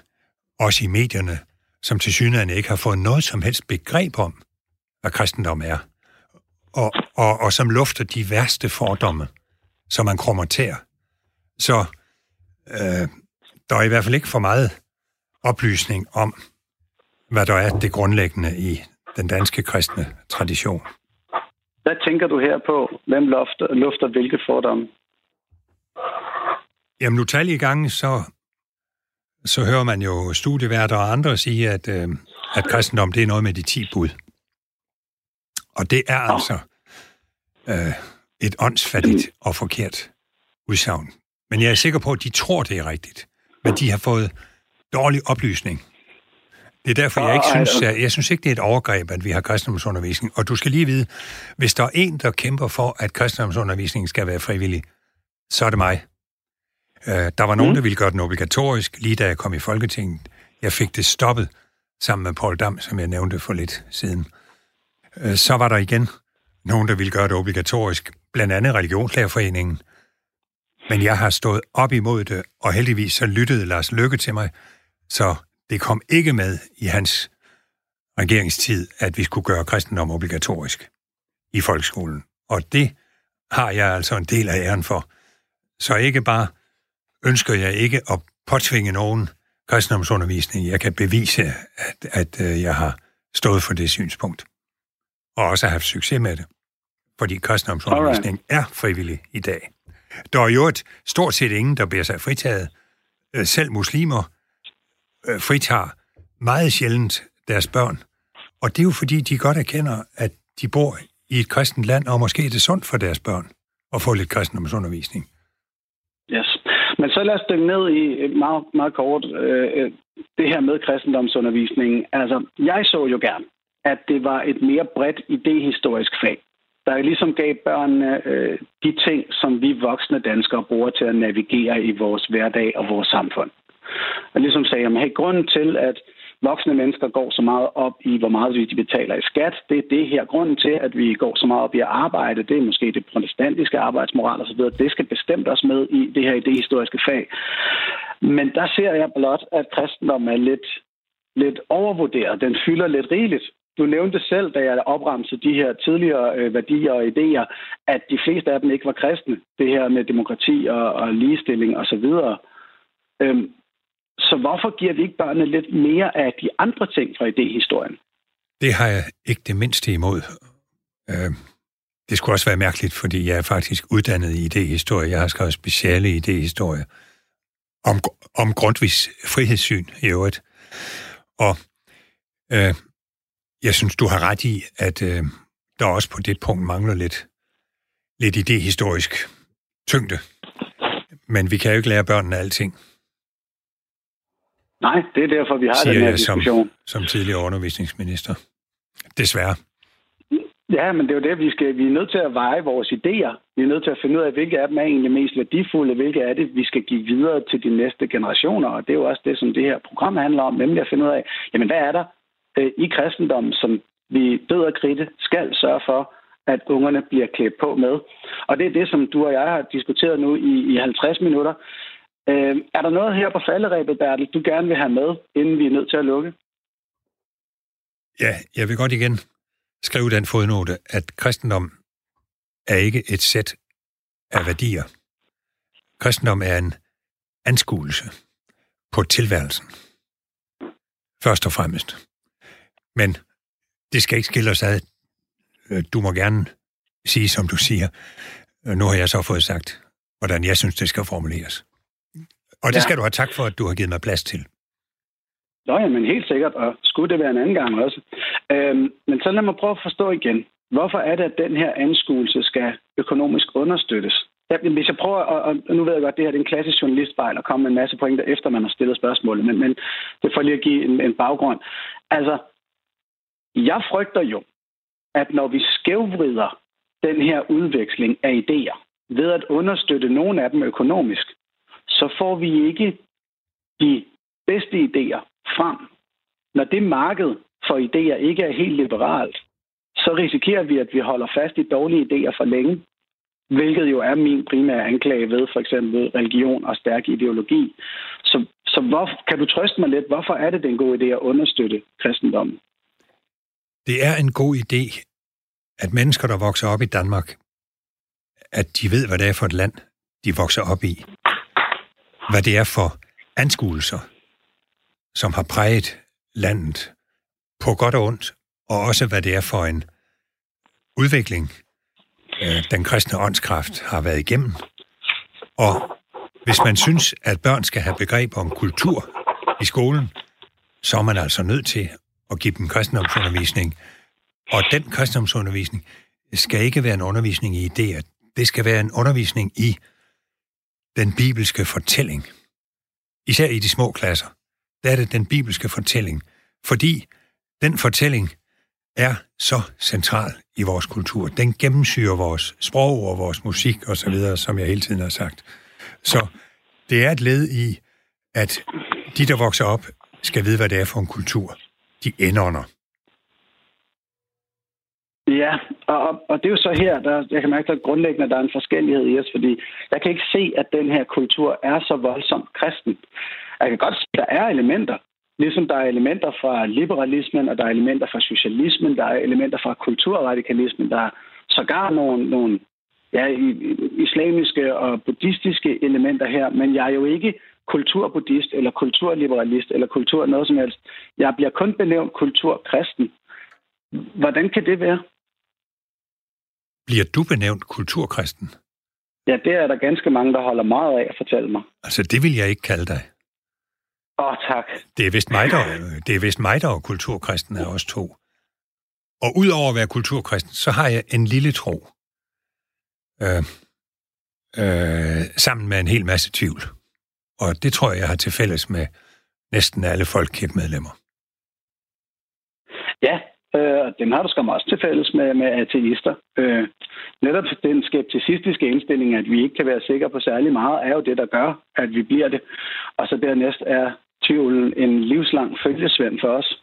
S4: også i medierne, som til synligheden ikke har fået noget som helst begreb om, hvad kristendom er, og, og, og som lufter de værste fordomme, som man krummer til. Så øh, der er i hvert fald ikke for meget oplysning om, hvad der er det grundlæggende i den danske kristne tradition.
S3: Hvad tænker du her på? Hvem lufter, lufter hvilke fordomme?
S4: Jamen, utallige gange, så så hører man jo studieværter og andre sige, at, øh, at kristendom det er noget med de ti bud. Og det er altså øh, et åndsfattigt og forkert udsagn. Men jeg er sikker på, at de tror, det er rigtigt. Men de har fået dårlig oplysning. Det er derfor, jeg ikke synes, jeg, jeg synes ikke, det er et overgreb, at vi har kristendomsundervisning. Og du skal lige vide, hvis der er en, der kæmper for, at kristendomsundervisningen skal være frivillig, så er det mig. Øh, der var nogen, mm. der ville gøre den obligatorisk, lige da jeg kom i Folketinget. Jeg fik det stoppet sammen med Paul Dam, som jeg nævnte for lidt siden. Øh, så var der igen nogen, der ville gøre det obligatorisk, blandt andet Religionslærerforeningen. Men jeg har stået op imod det, og heldigvis så lyttede Lars Lykke til mig, så det kom ikke med i hans regeringstid, at vi skulle gøre kristendom obligatorisk i folkeskolen. Og det har jeg altså en del af æren for. Så ikke bare ønsker jeg ikke at påtvinge nogen kristendomsundervisning. Jeg kan bevise, at, at øh, jeg har stået for det synspunkt. Og også har haft succes med det. Fordi kristendomsundervisning er frivillig i dag. Der er jo et stort set ingen, der bliver sig fritaget. Øh, selv muslimer øh, fritager meget sjældent deres børn. Og det er jo fordi, de godt erkender, at de bor i et kristent land, og måske er det sundt for deres børn at få lidt kristendomsundervisning.
S3: Yes. Men så lad os dykke ned i øh, meget, meget kort øh, øh, det her med kristendomsundervisningen. Altså, jeg så jo gerne, at det var et mere bredt idehistorisk fag, der ligesom gav børnene øh, de ting, som vi voksne danskere bruger til at navigere i vores hverdag og vores samfund. Og ligesom sagde, at hey, grunden til, at voksne mennesker går så meget op i, hvor meget de betaler i skat. Det er det her grunden til, at vi går så meget op i at arbejde. Det er måske det protestantiske arbejdsmoral osv. Det skal bestemt os med i det her idehistoriske fag. Men der ser jeg blot, at kristendommen er lidt, lidt overvurderet. Den fylder lidt rigeligt. Du nævnte selv, da jeg opremsede de her tidligere øh, værdier og idéer, at de fleste af dem ikke var kristne. Det her med demokrati og, og ligestilling osv. Øhm, så hvorfor giver vi ikke børnene lidt mere af de andre ting fra idéhistorien?
S4: Det har jeg ikke det mindste imod. Øh, det skulle også være mærkeligt, fordi jeg er faktisk uddannet i idehistorie. Jeg har skrevet speciale i idehistorie om, om Grundtvigs frihedssyn i øvrigt. Og øh, jeg synes, du har ret i, at øh, der også på det punkt mangler lidt, lidt idehistorisk tyngde. Men vi kan jo ikke lære børnene alting.
S3: Nej, det er derfor, vi har
S4: siger
S3: den her
S4: jeg som,
S3: diskussion.
S4: som tidligere undervisningsminister. Desværre.
S3: Ja, men det er jo det, vi skal. Vi er nødt til at veje vores idéer. Vi er nødt til at finde ud af, hvilke af dem er egentlig mest værdifulde, hvilke af det, vi skal give videre til de næste generationer. Og det er jo også det, som det her program handler om, nemlig at finde ud af, jamen hvad er der øh, i kristendommen, som vi bedre kridte skal sørge for, at ungerne bliver klædt på med. Og det er det, som du og jeg har diskuteret nu i, i 50 minutter. Øh, er der noget her på falderæbet, Bertel, du gerne vil have med, inden vi er nødt til at lukke?
S4: Ja, jeg vil godt igen skrive den fodnote, at kristendom er ikke et sæt af værdier. Kristendom er en anskuelse på tilværelsen. Først og fremmest. Men det skal ikke skille os ad. Øh, du må gerne sige, som du siger. Øh, nu har jeg så fået sagt, hvordan jeg synes, det skal formuleres. Og det
S3: Ja.
S4: skal du have tak for, at du har givet mig plads til.
S3: Nå ja, men helt sikkert, og skulle det være en anden gang også. Øhm, men så lad mig prøve at forstå igen. Hvorfor er det, at den her anskuelse skal økonomisk understøttes? Ja, hvis jeg prøver, og, og nu ved jeg godt, det her det er en klassisk journalistfejl og komme med en masse pointer, efter man har stillet spørgsmålet, men, men det får lige at give en, en baggrund. Altså, jeg frygter jo, at når vi skævvrider den her udveksling af idéer ved at understøtte nogle af dem økonomisk, så får vi ikke de bedste idéer frem. Når det marked for idéer ikke er helt liberalt, så risikerer vi, at vi holder fast i dårlige idéer for længe, hvilket jo er min primære anklage ved for eksempel religion og stærk ideologi. Så, så hvor, kan du trøste mig lidt, hvorfor er det den gode idé at understøtte kristendommen?
S4: Det er en god idé, at mennesker, der vokser op i Danmark, at de ved, hvad det er for et land, de vokser op i. Hvad det er for anskuelser, som har præget landet på godt og ondt, og også hvad det er for en udvikling, øh, den kristne åndskraft har været igennem. Og hvis man synes, at børn skal have begreb om kultur i skolen, så er man altså nødt til at give dem kristendomsundervisning. Og den kristendomsundervisning skal ikke være en undervisning i idéer. Det skal være en undervisning i den bibelske fortælling. Især i de små klasser. Der er det den bibelske fortælling. Fordi den fortælling er så central i vores kultur. Den gennemsyrer vores sprog og vores musik osv., som jeg hele tiden har sagt. Så det er et led i, at de, der vokser op, skal vide, hvad det er for en kultur. De indånder.
S3: Ja, og, og, og det er jo så her, der, jeg kan mærke, at grundlæggende der er en forskellighed i os, fordi jeg kan ikke se, at den her kultur er så voldsomt kristen. Jeg kan godt se, at der er elementer, ligesom der er elementer fra liberalismen, og der er elementer fra socialismen, der er elementer fra kulturradikalismen, der er sågar nogle, nogle ja, islamiske og buddhistiske elementer her, men jeg er jo ikke kulturbuddhist eller kulturliberalist eller kultur noget som helst. Jeg bliver kun benævnt kulturkristen. Hvordan kan det være?
S4: Bliver du benævnt kulturkristen?
S3: Ja, det er der ganske mange, der holder meget af at fortælle mig.
S4: Altså, det vil jeg ikke kalde dig.
S3: Åh, oh, tak.
S4: Det er vist mig, der, det er vist mig, der er kulturkristen af os to. Og udover at være kulturkristen, så har jeg en lille tro. Øh, øh, sammen med en hel masse tvivl. Og det tror jeg, jeg har til fælles med næsten alle folkekirkemedlemmer.
S3: Ja, øh, dem har du skam også til fælles med, med ateister. Øh, netop den skepticistiske indstilling, at vi ikke kan være sikre på særlig meget, er jo det, der gør, at vi bliver det. Og så dernæst er tvivlen en livslang følgesvend for os.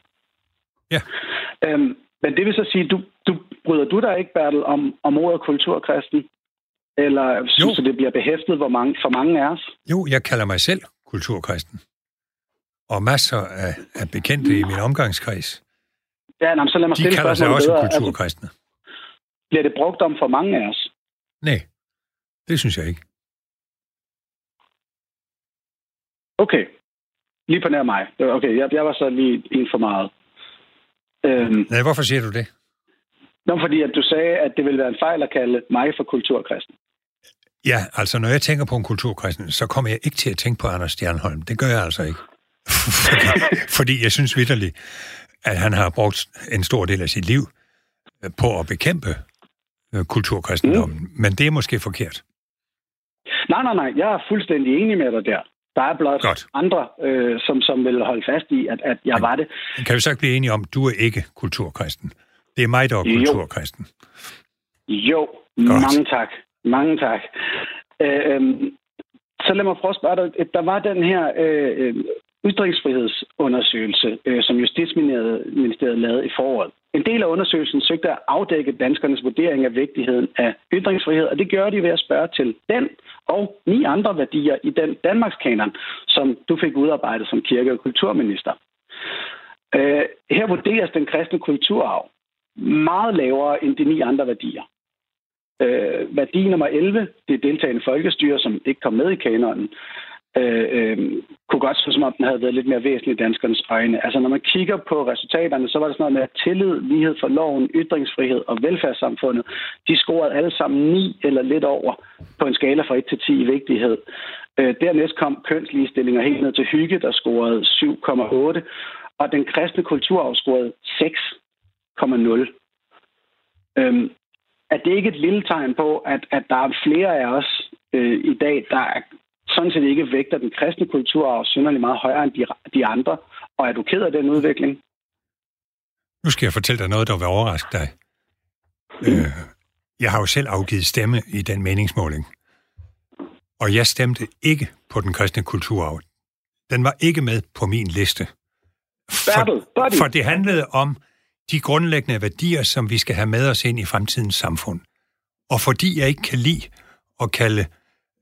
S4: Ja.
S3: Øhm, men det vil så sige, du, du bryder du dig ikke, Bertel, om, om ordet kulturkristen? Eller synes du, det bliver behæftet hvor mange, for mange af os?
S4: Jo, jeg kalder mig selv kulturkristen. Og masser af, af bekendte i min omgangskreds.
S3: Ja, nej, så lad mig
S4: De
S3: stille
S4: kalder sig også
S3: bedre.
S4: kulturkristne.
S3: Altså, bliver det brugt om for mange af os?
S4: Nej, det synes jeg ikke.
S3: Okay. Lige på nær mig. Okay, jeg, jeg var så lige en for meget. Øhm,
S4: Nej, hvorfor siger du det?
S3: Nå, fordi at du sagde, at det ville være en fejl at kalde mig for kulturkristen.
S4: Ja, altså når jeg tænker på en kulturkristen, så kommer jeg ikke til at tænke på Anders Stjernholm. Det gør jeg altså ikke. fordi, fordi jeg synes vidderligt, at han har brugt en stor del af sit liv øh, på at bekæmpe øh, kulturkristendommen. Mm. Men det er måske forkert.
S3: Nej, nej, nej. Jeg er fuldstændig enig med dig der. Der er blot
S4: Godt.
S3: andre, øh, som, som vil holde fast i, at, at jeg var det.
S4: Kan vi så ikke blive enige om, at du er ikke kulturkristen? Det er mig, der er
S3: Jo.
S4: kulturkristen.
S3: Jo,
S4: Godt.
S3: mange tak. Mange tak. Øh, øhm, så lad mig prøve at spørge dig. Der var den her øh, øh, ytringsfrihedsundersøgelse, øh, som Justitsministeriet lavede i foråret. En del af undersøgelsen søgte at afdække danskernes vurdering af vigtigheden af ytringsfrihed, og det gjorde de ved at spørge til den og ni andre værdier i den Danmarkskanon, som du fik udarbejdet som kirke- og kulturminister. Øh, her vurderes den kristne kulturarv meget lavere end de ni andre værdier. Øh, værdi nummer 11, det er deltagende folkestyre, som ikke kom med i kanonen, øh, øh, kunne godt se, som om den havde været lidt mere væsentlig i danskernes øjne. Altså når man kigger på resultaterne, så var det sådan noget med at tillid, lighed for loven, ytringsfrihed og velfærdssamfundet. De scorede alle sammen 9 eller lidt over på en skala fra 1 til 10 i vigtighed. Øh, dernæst kom kønsligestillinger helt ned til hygge, der scorede 7,8, og den kristne kulturarv scorede 6,0. Øhm, er det ikke et lille tegn på, at, at der er flere af os øh, i dag, der er, sådan set ikke vægter den kristne kulturarv synderligt meget højere end de, de andre, og er du ked af den udvikling?
S4: Nu skal jeg fortælle dig noget, der vil overraske dig. Øh, jeg har jo selv afgivet stemme i den meningsmåling. Og jeg stemte ikke på den kristne kulturarv. Den var ikke med på min liste. For, for det handlede om de grundlæggende værdier, som vi skal have med os ind i fremtidens samfund. Og fordi jeg ikke kan lide at kalde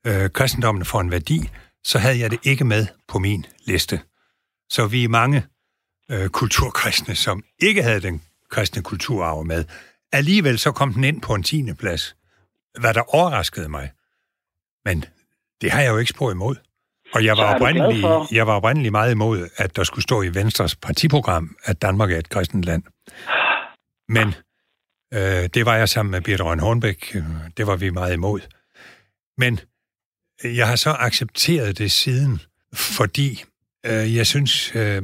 S4: øh, kristendommen for en værdi, så havde jeg det ikke med på min liste. Så vi er mange øh, kulturkristne, som ikke havde den kristne kulturarv med. Alligevel så kom den ind på en tiende plads, hvad der overraskede mig. Men det har jeg jo ikke spor imod. Og jeg var, oprindelig, jeg var oprindelig meget imod, at der skulle stå i Venstres partiprogram, at Danmark er et kristent land. Men øh, det var jeg sammen med Birte Røn Hornbæk. øh, Det var vi meget imod. Men jeg har så accepteret det siden, fordi øh, jeg synes, øh,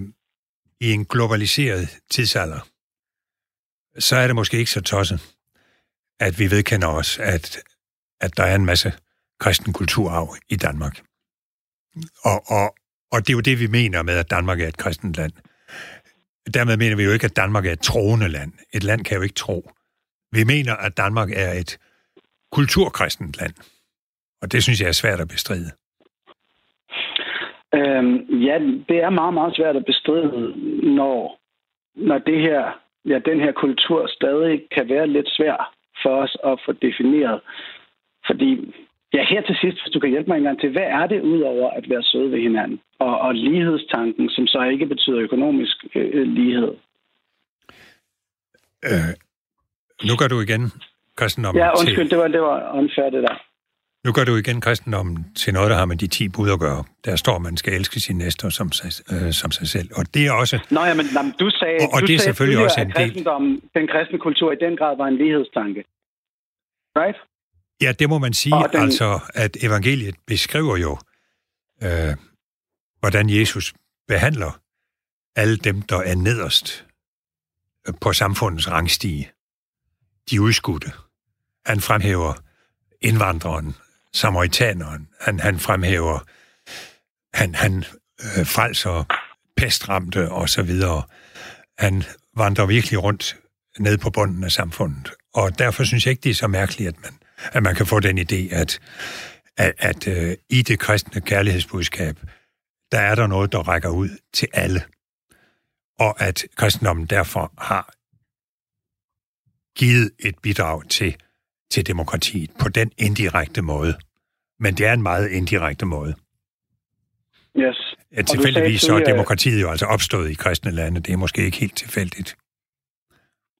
S4: i en globaliseret tidsalder, så er det måske ikke så tosset, at vi vedkender os, at, at der er en masse kristen kulturarv i Danmark. Og, og, og det er jo det, vi mener med, at Danmark er et kristent land. Dermed mener vi jo ikke, at Danmark er et troende land. Et land kan jo ikke tro. Vi mener, at Danmark er et kulturkristent land. Og det synes jeg er svært at bestride.
S3: Øhm, ja, det er meget, meget svært at bestride, når, når det her, ja, den her kultur stadig kan være lidt svær for os at få defineret. Fordi, ja, her til sidst, hvis du kan hjælpe mig en gang til, hvad er det udover at være søde ved hinanden? Og, og lighedstanken, som så ikke betyder økonomisk øh, lighed.
S4: Øh, nu gør du igen kristendommen
S3: Ja, undskyld,
S4: til,
S3: det var, det var unfair, det der.
S4: Nu gør du igen kristendommen til noget, der har med de ti bud at gøre. Der står, at man skal elske sin næste som sig, øh, som sig selv. Og det er også...
S3: Nå ja, men, men du sagde,
S4: Og- og
S3: du
S4: det er
S3: sagde
S4: selvfølgelig også en del-
S3: den kristne kultur i den grad var en lighedstanke. Right?
S4: Ja, det må man sige.
S3: Og den-
S4: Altså, at evangeliet beskriver jo, øh, hvordan Jesus behandler alle dem, der er nederst øh, på samfundets rangstige. De udskudte. Han fremhæver indvandreren, samaritaneren. Han, han fremhæver, han, han øh, frelser pestramte og så videre. Han vandrer virkelig rundt ned på bunden af samfundet. Og derfor synes jeg ikke, det er så mærkeligt, at man, at man kan få den idé, at, at, at øh, i det kristne kærlighedsbudskab, der er der noget, der rækker ud til alle. Og at kristendommen derfor har givet et bidrag til, til demokratiet på den indirekte måde. Men det er en meget indirekte måde.
S3: Yes.
S4: Ja,
S3: sagde
S4: tilfældigvis så er demokratiet jo altså opstået i kristne lande. Det er måske ikke helt tilfældigt.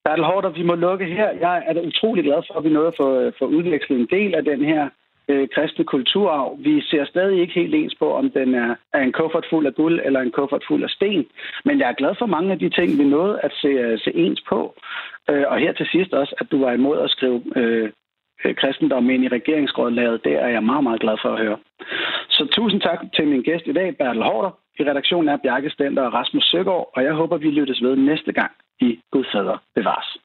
S3: Bertel Hårder, vi må lukke her. Jeg er da utrolig glad for, at vi nåede at få, få udvekslet en del af den her øh, kristne kulturarv. Vi ser stadig ikke helt ens på, om den er, er en kuffert fuld af guld eller en kuffert fuld af sten. Men jeg er glad for mange af de ting, vi nåede at se, se ens på. Øh, og her til sidst også, at du var imod at skrive øh, Øh, kristendom ind i regeringsgrundlaget. Det er jeg meget, meget glad for at høre. Så tusind tak til min gæst i dag, Bertel Hårder. I redaktionen er Bjarke Stender og Rasmus Søgaard, og jeg håber, vi lyttes ved næste gang i Gud fader bevares.